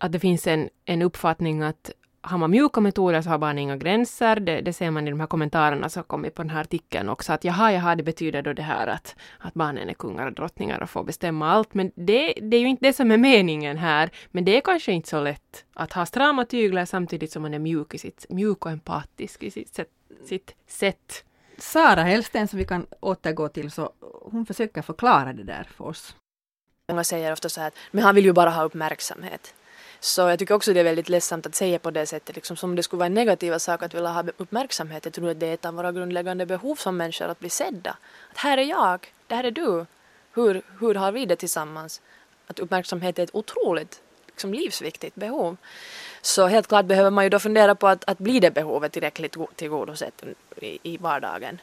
att det finns en, en uppfattning att har man mjuka metoder så har barn inga gränser. Det, det ser man i de här kommentarerna som kommit på den här artikeln också. Att jaha, jaha, det betyder då det här att, att barnen är kungar och drottningar och får bestämma allt. Men det, det är ju inte det som är meningen här. Men det är kanske inte så lätt att ha strama tyglar samtidigt som man är mjuk, i sitt, mjuk och empatisk i sitt sätt. Sitt sätt. Sara Hellsten som vi kan återgå till, så hon försöker förklara det där för oss. Många säger ofta så här att men han vill ju bara ha uppmärksamhet. Så jag tycker också det är väldigt ledsamt att säga på det sättet, liksom som det skulle vara en negativ sak att vilja ha uppmärksamhet. Jag tror att det är ett av våra grundläggande behov som människor att bli sedda. Att här är jag, det här är du. Hur, hur har vi det tillsammans? Att uppmärksamhet är ett otroligt liksom, livsviktigt behov. Så helt klart behöver man ju då fundera på att, att blir det behovet tillräckligt tillgodosett i, i vardagen.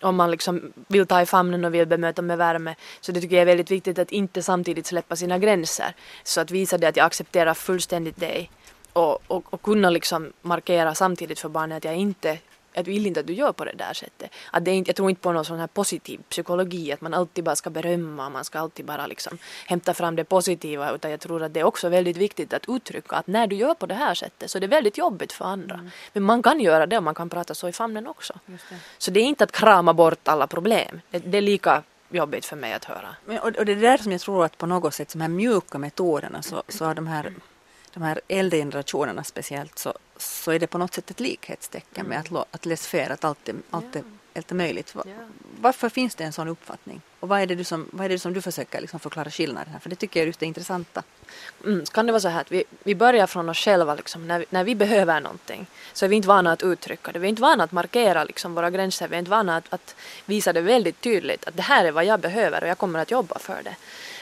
Om man liksom vill ta i famnen och vill bemöta med värme. Så det tycker jag är väldigt viktigt att inte samtidigt släppa sina gränser. Så att visa det att jag accepterar fullständigt dig. Och, och, och kunna liksom markera samtidigt för barnet att jag inte jag vill inte att du gör på det där sättet. Att det är inte, jag tror inte på någon sån här positiv psykologi, att man alltid bara ska berömma, man ska alltid bara liksom hämta fram det positiva, utan jag tror att det är också väldigt viktigt att uttrycka att när du gör på det här sättet så är det väldigt jobbigt för andra. Mm. Men man kan göra det och man kan prata så i famnen också. Det. Så det är inte att krama bort alla problem, det, det är lika jobbigt för mig att höra. Men, och, och det är där som jag tror att på något sätt, de här mjuka metoderna, så, så har de här de här äldre generationerna speciellt så, så är det på något sätt ett likhetstecken med att, att laissez att allt är, allt är, allt är möjligt. Var, varför finns det en sån uppfattning? Och vad är det du som, vad är det som du försöker liksom förklara skillnaden här? För det tycker jag är just det intressanta. Mm, kan det vara så här att vi, vi börjar från oss själva liksom, när, vi, när vi behöver någonting så är vi inte vana att uttrycka det. Vi är inte vana att markera liksom, våra gränser. Vi är inte vana att, att visa det väldigt tydligt att det här är vad jag behöver och jag kommer att jobba för det.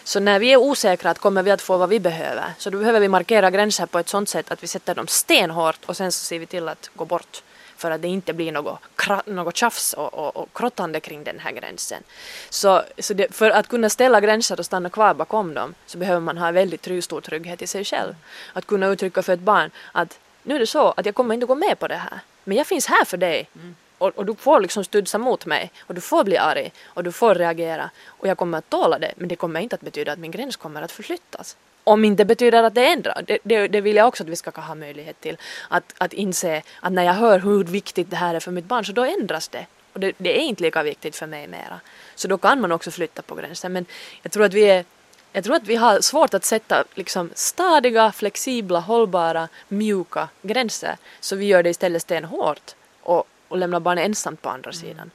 Så när vi är osäkra att kommer vi att få vad vi behöver så då behöver vi markera gränser på ett sådant sätt att vi sätter dem stenhårt och sen så ser vi till att gå bort för att det inte blir något, något tjafs och, och, och krottande kring den här gränsen. Så, så det, för att kunna ställa gränser och stanna kvar bakom dem så behöver man ha väldigt trygg, stor trygghet i sig själv. Att kunna uttrycka för ett barn att nu är det så att jag kommer inte gå med på det här men jag finns här för dig. Mm. Och, och, du får liksom studsa mot mig och du får bli arg och du får reagera och jag kommer att tåla det men det kommer inte att betyda att min gräns kommer att förflyttas. Om inte betyder att det ändrar, det, det, det vill jag också att vi ska ha möjlighet till. Att, att inse att när jag hör hur viktigt det här är för mitt barn så då ändras det. Och det, det är inte lika viktigt för mig mera. Så då kan man också flytta på gränsen. Men jag tror att vi är jag tror att vi har svårt att sätta liksom stadiga, flexibla, hållbara, mjuka gränser. Så vi gör det istället stenhårt och, och lämnar barnet ensamt på andra sidan.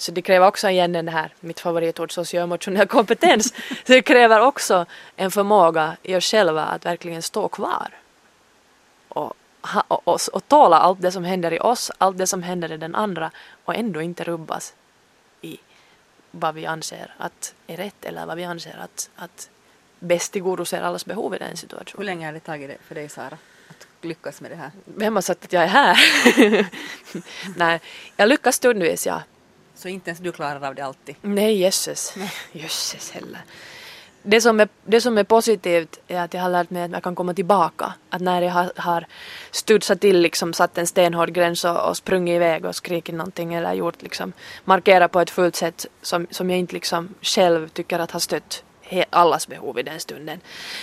Så det kräver också igen den här, mitt favoritord, socioemotionell kompetens. Så det kräver också en förmåga i oss själva att verkligen stå kvar. Och, och, och, och tåla allt det som händer i oss, allt det som händer i den andra och ändå inte rubbas i vad vi anser att är rätt eller vad vi anser att, att bäst tillgodoser allas behov i den Hur situationen. länge har det tagit det för dig Sara att lyckas med det här? Vem har sagt att jag är här? Nej, jag lyckas stundvis ja. Så inte ens du klarar av det alltid? Nej, jösses. Jösses heller. Det som, är, det som är positivt är att jag har lärt mig att jag kan komma tillbaka. Att när jag har, har studsat till, liksom, satt en stenhård gräns och, och sprungit iväg och skrikit någonting eller gjort, liksom, markerat på ett fullt sätt som, som jag inte liksom själv tycker att har stött allas behov i den stunden.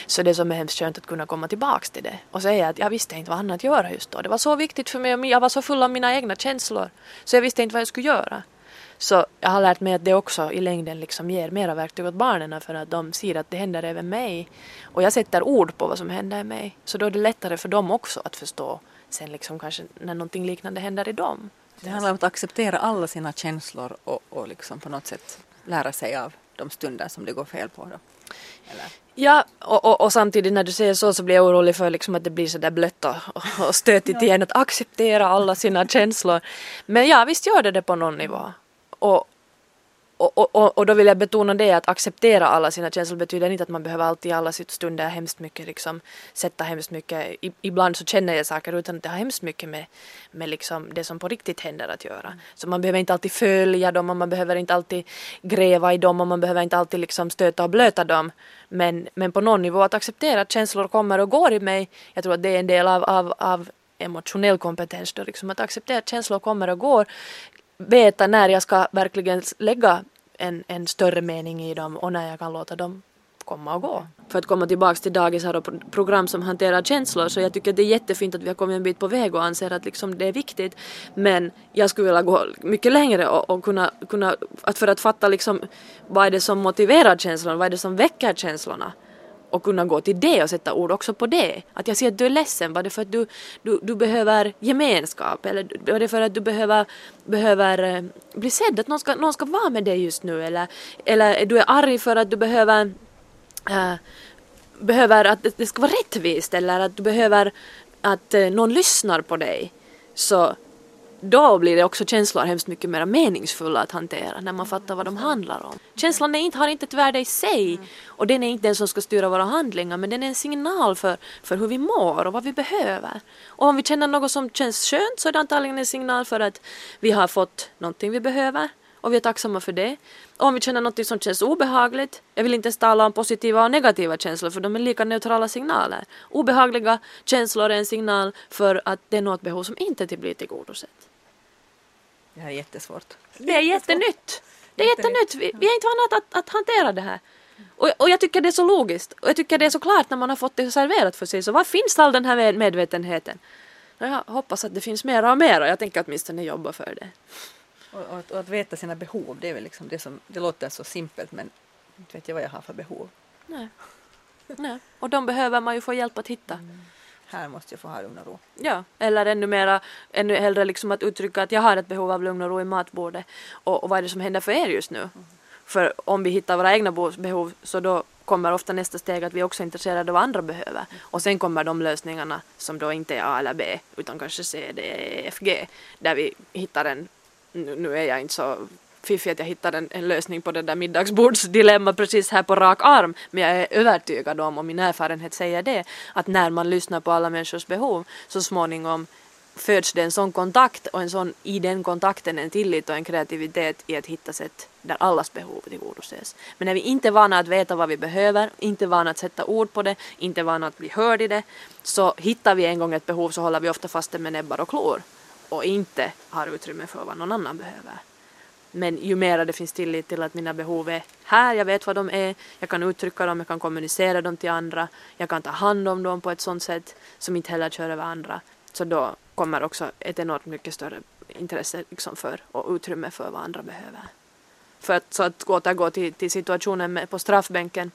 Så det som är hemskt skönt att kunna komma tillbaks till det och säga att jag visste inte vad annat att göra just då. Det var så viktigt för mig och jag var så full av mina egna känslor. Så jag visste inte vad jag skulle göra. Så jag har lärt mig att det också i längden liksom ger mera verktyg åt barnen för att de ser att det händer även mig. Och jag sätter ord på vad som händer mig. Så då är det lättare för dem också att förstå sen liksom kanske när någonting liknande händer i dem. Det handlar om att acceptera alla sina känslor och, och liksom på något sätt lära sig av de stunder som det går fel på. Då. Eller? Ja, och, och, och samtidigt när du säger så så blir jag orolig för liksom att det blir så där blött och, och stötigt igen att acceptera alla sina känslor. Men ja, visst gör det det på någon nivå. Och, och, och- och, då vill jag betona det att acceptera alla sina känslor betyder inte att man behöver alltid i alla sitt stunder hemskt mycket liksom sätta hemskt mycket, I, ibland så känner jag saker utan att det har hemskt mycket med, med liksom det som på riktigt händer att göra. Så man behöver inte alltid följa dem och man behöver inte alltid gräva i dem och man behöver inte alltid liksom stöta och blöta dem. Men, men på någon nivå att acceptera att känslor kommer och går i mig, jag tror att det är en del av, av, av emotionell kompetens då, liksom att acceptera att känslor kommer och går veta när jag ska verkligen lägga en, en större mening i dem och när jag kan låta dem komma och gå. För att komma tillbaks till dagisar och program som hanterar känslor så jag tycker det är jättefint att vi har kommit en bit på väg och anser att liksom det är viktigt. Men jag skulle vilja gå mycket längre och, och kunna, kunna att för att fatta liksom vad är det som motiverar känslorna, vad är det som väcker känslorna och kunna gå till det och sätta ord också på det. Att jag ser att du är ledsen, var det för att du, du, du behöver gemenskap eller var det för att du behöver, behöver eh, bli sedd, att någon ska, någon ska vara med dig just nu eller, eller du är arg för att du behöver äh, behöver att det- ska vara rättvist eller att du behöver att eh, någon lyssnar på dig. Så då blir det också känslor hemskt mycket mer meningsfulla att hantera när man fattar vad de handlar om. Känslan är inte, har inte ett värde i sig och den är inte den som ska styra våra handlingar men den är en signal för, för hur vi mår och vad vi behöver. Och om vi känner något som känns skönt så är det antagligen en signal för att vi har fått någonting vi behöver och vi är tacksamma för det. Och om vi känner något som känns obehagligt, jag vill inte ens tala om positiva och negativa känslor för de är lika neutrala signaler. Obehagliga känslor är en signal för att det är något behov som inte blir tillgodosett. Det här är jättesvårt. Det är jättenytt. Det är jättenytt. Vi, vi är inte vana att, att hantera det här. Och, och jag tycker det är så logiskt. Och jag tycker det är så klart när man har fått det serverat för sig. Så var finns all den här med- medvetenheten? Jag hoppas att det finns mera och mera. Jag tänker åtminstone jobba för det. Och, och, att- och att veta sina behov, det är väl liksom det som, det låter så simpelt men inte vet jag vad jag har för behov. Nej. Nej. Och de behöver man ju få hjälp att hitta. Här måste jag få ha lugn och ro. Ja, eller ännu mera, ännu hellre liksom att uttrycka att jag har ett behov av lugn och ro i matbordet. Och, och vad är det som händer för er just nu? För om vi hittar våra egna behov så då kommer ofta nästa steg att vi också är intresserade av vad andra behöver. Och sen kommer de lösningarna som då inte är A eller B utan kanske C, D, E, F, G. Där vi hittar en, nu, nu är jag inte så fiffig att jag hittade en, en lösning på det där middagsbordsdilemma precis här på rak arm. Men jag är övertygad om, och min erfarenhet säger det, att när man lyssnar på alla människors behov så småningom föds det en sån kontakt och en sån, i den kontakten en tillit och en kreativitet i att hitta sätt där allas behov tillgodoses. Men när vi inte är vana att veta vad vi behöver, inte är vana att sätta ord på det, inte är vana att bli hörd i det, så hittar vi en gång ett behov så håller vi ofta fast det med näbbar och klor och inte har utrymme för vad någon annan behöver. Men ju mer det finns tillit till att mina behov är här, jag vet vad de är, jag kan uttrycka dem, jag kan kommunicera dem till andra, jag kan ta hand om dem på ett sånt sätt som inte heller kör över andra. Så då kommer också ett enormt mycket större intresse liksom för och utrymme för vad andra behöver. För att, så att återgå till, till situationen med, på straffbänken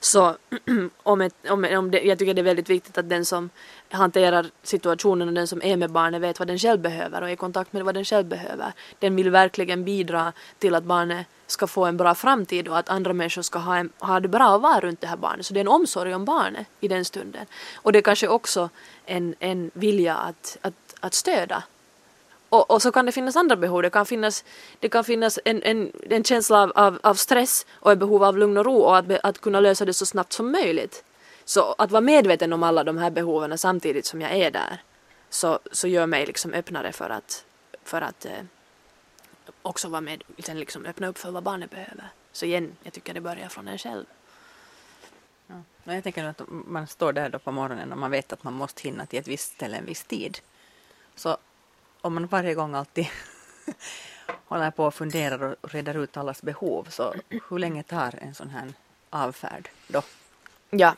så om ett, om, om det, jag tycker det är väldigt viktigt att den som hanterar situationen och den som är med barnet vet vad den själv behöver och är i kontakt med vad den själv behöver. Den vill verkligen bidra till att barnet ska få en bra framtid och att andra människor ska ha, en, ha det bra och vara runt det här barnet. Så det är en omsorg om barnet i den stunden. Och det är kanske också en, en vilja att, att, att stödja och, och så kan det finnas andra behov. Det kan finnas, det kan finnas en, en, en känsla av, av, av stress och ett behov av lugn och ro och att, att kunna lösa det så snabbt som möjligt. Så att vara medveten om alla de här behoven samtidigt som jag är där så, så gör mig liksom öppnare för att, för att eh, också vara med, liksom öppna upp för vad barnet behöver. Så igen, jag tycker det börjar från en själv. Ja. Jag tänker att man står där då på morgonen och man vet att man måste hinna till ett visst ställe en viss tid. Så om man varje gång alltid håller på och funderar och reder ut allas behov, så hur länge tar en sån här avfärd då? Ja,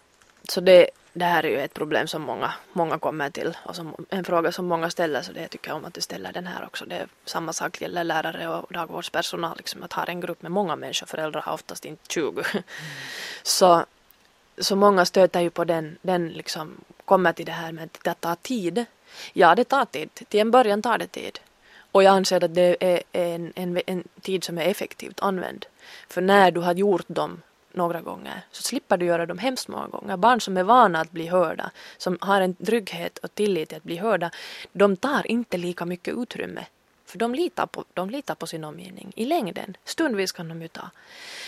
så det, det här är ju ett problem som många, många kommer till och som, en fråga som många ställer så det tycker jag om att du ställer den här också. Det är samma sak gäller lärare och dagvårdspersonal, liksom att ha en grupp med många människor, föräldrar har oftast inte 20. Mm. Så, så många stöter ju på den, den liksom, kommer till det här med att det tar tid. Ja, det tar tid. Till en början tar det tid. Och jag anser att det är en, en, en tid som är effektivt använd. För när du har gjort dem några gånger så slipper du göra dem hemskt många gånger. Barn som är vana att bli hörda, som har en trygghet och tillit till att bli hörda, de tar inte lika mycket utrymme. För de litar på, de litar på sin omgivning i längden. Stundvis kan de ju ta.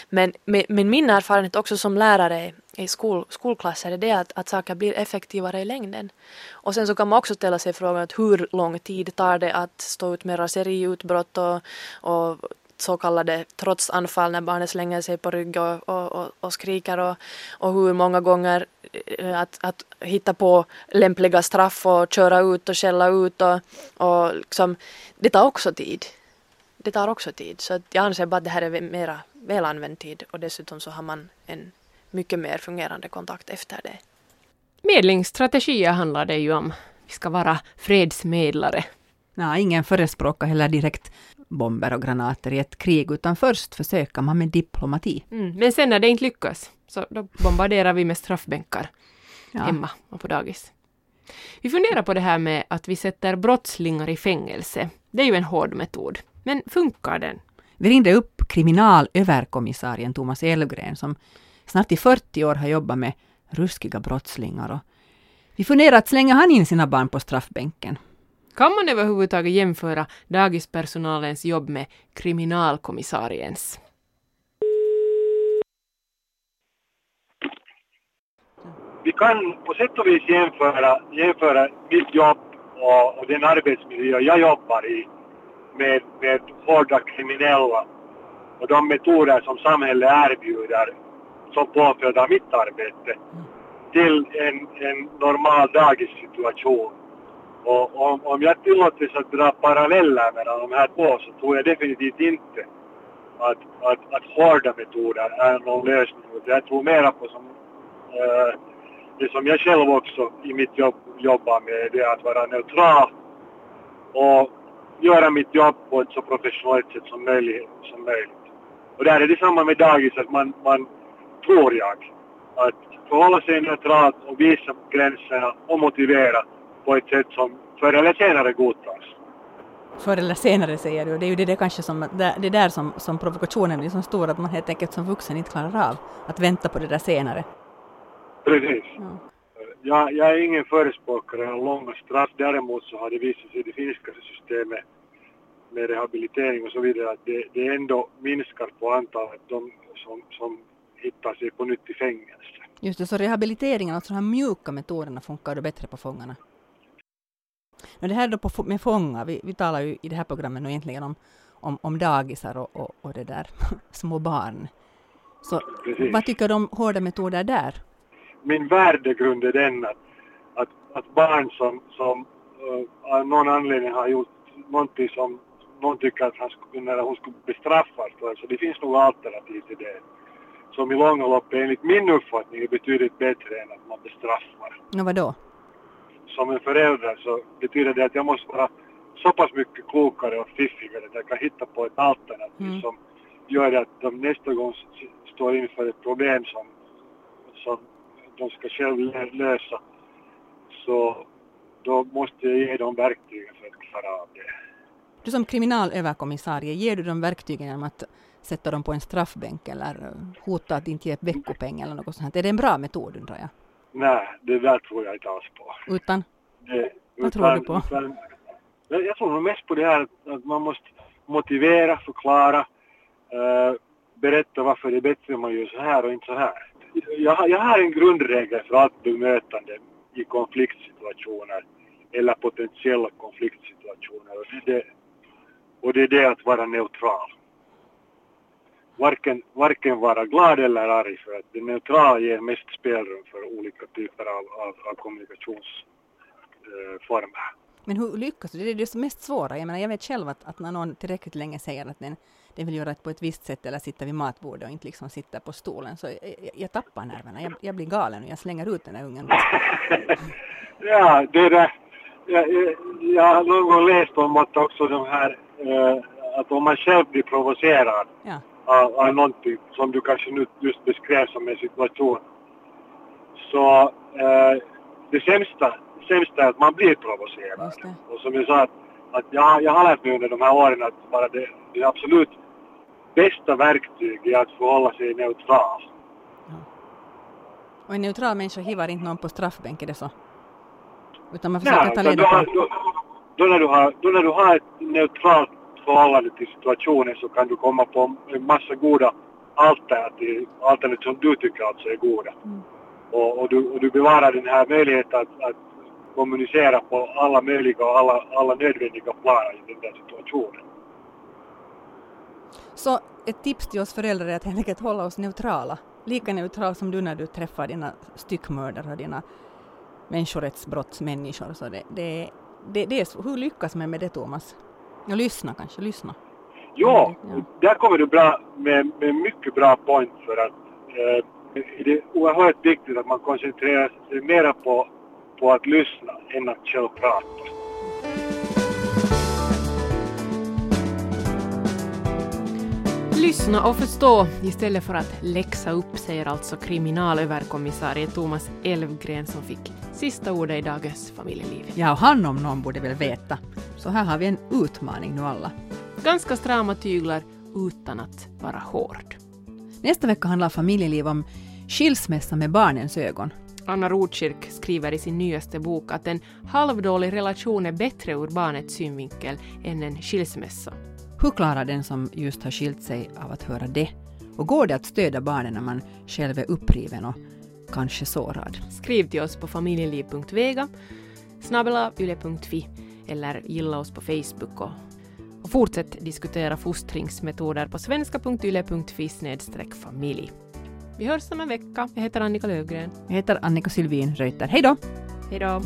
Men, men, men min erfarenhet också som lärare i skol, skolklasser är det att, att saker blir effektivare i längden. Och sen så kan man också ställa sig frågan att hur lång tid tar det att stå ut med raseriutbrott och, och så kallade trotsanfall när barnet slänger sig på rygg och, och, och, och skriker och, och hur många gånger eh, att, att hitta på lämpliga straff och köra ut och skälla ut och, och liksom, det tar också tid. Det tar också tid så att jag anser bara att det här är mera välanvänd tid och dessutom så har man en mycket mer fungerande kontakt efter det. Medlingsstrategier handlar det ju om. Vi ska vara fredsmedlare. Ja, ingen förespråkar heller direkt bomber och granater i ett krig, utan först försöker man med diplomati. Mm, men sen när det inte lyckas, så då bombarderar vi med straffbänkar ja. hemma och på dagis. Vi funderar på det här med att vi sätter brottslingar i fängelse. Det är ju en hård metod. Men funkar den? Vi ringde upp kriminalöverkommissarien Thomas Elgren som snart i 40 år har jobbat med ruskiga brottslingar. Och vi funderar att slänga han in sina barn på straffbänken. Kan man överhuvudtaget jämföra dagispersonalens jobb med kriminalkommissariens? Vi kan på sätt och vis jämföra, jämföra mitt jobb och, och den arbetsmiljö jag jobbar i med, med hårda kriminella och de metoder som samhället erbjuder som påföljd av mitt arbete till en, en normal dagissituation. Och om, om jag tillåts att dra paralleller mellan de här två så tror jag definitivt inte att, att, att hårda metoder är någon lösning. Jag tror mera på som, äh, det som jag själv också i mitt jobb jobbar med, det är att vara neutral och göra mitt jobb på ett så professionellt sätt som möjligt. Som möjligt. Och där är det samma med dagis, att man, man tror jag, att förhålla sig neutralt och visa gränserna och motivera på ett sätt som förr eller senare godtas. Förr eller senare säger du, det är ju det, det kanske som, det, där som, som provokationen blir så stor att man helt enkelt som vuxen inte klarar av att vänta på det där senare. Precis. Ja. Jag, jag är ingen förespråkare av långa straff, däremot så har det visat sig i det finska systemet med rehabilitering och så vidare att det, det ändå minskar på antalet de som, som hittar sig på nytt i fängelse. Just det, så rehabiliteringen, alltså de här mjuka metoderna funkar då bättre på fångarna? Men det här då på, med fångar, vi, vi talar ju i det här programmet nu egentligen om, om, om dagisar och, och, och det där, små barn. Så Precis. vad tycker du om hårda metoder där? Min värdegrund är den att, att, att barn som, som uh, av någon anledning har gjort någonting som någon tycker att han skulle, eller hon skulle bestraffas för, så det finns nog alternativ till det. Som i långa loppet enligt min uppfattning är betydligt bättre än att man bestraffar. Och vadå? Som en förälder så betyder det att jag måste vara så pass mycket klokare och fiffigare att jag kan hitta på ett alternativ mm. som gör att de nästa gång står inför ett problem som, som de ska själv lösa. Så då måste jag ge dem verktygen för att klara av det. Du som kriminalöverkommissarie, ger du dem verktygen genom att sätta dem på en straffbänk eller hota att inte ge veckopeng eller något sånt? Är det en bra metod undrar jag? Nej, det där tror jag inte alls på. Utan? Det, Vad tror du på? Utan, Jag, tror nog mest på det här att, att man måste motivera, förklara, eh, berätta varför det är bättre om man gör så här och inte så här. Jag, jag har en grundregel för allt bemötande i konfliktsituationer eller potentiella konfliktsituationer och det är det, och det, är det att vara neutral. Varken, varken vara glad eller arg för att det neutrala ger mest spelrum för olika typer av, av, av kommunikationsformer. Men hur lyckas du? Det är det som är mest svåra. Jag menar, jag vet själv att, att när någon tillräckligt länge säger att den, den vill göra det på ett visst sätt eller sitta vid matbordet och inte liksom sitta på stolen, så jag, jag, jag tappar nerverna. Jag, jag blir galen och jag slänger ut den där ungen. Ja, det där. Jag, jag, jag har någon gång läst om att också de här, eh, att om man själv blir provocerad Ja. Av, av någonting som du kanske nu just beskrev som en situation. Så eh, det sämsta, sämsta är att man blir provocerad. Och som jag sa, att, att jag, jag har lärt mig under de här åren att bara det, det absolut bästa verktyg är att förhålla sig neutral. Och en neutral människa hivar inte någon på straffbänk, är det så? Utan man Nej, försöker ta utan leda då, då, då, när du har, då när du har ett neutralt förhållande till situationen så kan du komma på en massa goda alternativ, alternativ som du tycker alltså är goda. Och, och, du, och du bevarar den här möjligheten att, att kommunicera på alla möjliga och alla, alla nödvändiga plan i den där situationen. Så ett tips till oss föräldrar är att helt enkelt hålla oss neutrala. Lika neutral som du när du träffar dina styckmördare och dina människorättsbrottsmänniskor. Så det, det, det, det är. Hur lyckas man med det, Thomas? Och lyssna kanske, lyssna. Ja, Ja. där kommer du bra med, med mycket bra point för att eh, det är oerhört viktigt att man koncentrerar sig mera på, på att lyssna än att själv prata. Lyssna och förstå istället för att läxa upp, säger alltså kriminalöverkommissarie Thomas Elfgren som fick sista ordet i dagens familjeliv. Ja, och han om någon borde väl veta. Så här har vi en utmaning nu alla. Ganska strama tyglar utan att vara hård. Nästa vecka handlar familjeliv om skilsmässa med barnens ögon. Anna Rotkirk skriver i sin nyaste bok att en halvdålig relation är bättre ur barnets synvinkel än en skilsmässa. Hur klarar den som just har skilt sig av att höra det? Och går det att stödja barnen när man själv är uppriven och kanske sårad? Skriv till oss på familjeliv.vega, snabbela yle.fi eller gilla oss på Facebook och, och fortsätt diskutera fostringsmetoder på svenska.yle.fi familj. Vi hörs om en vecka. Jag heter Annika Lövgren. Jag heter Annika Sylvin Reuter. Hej då! Hej då!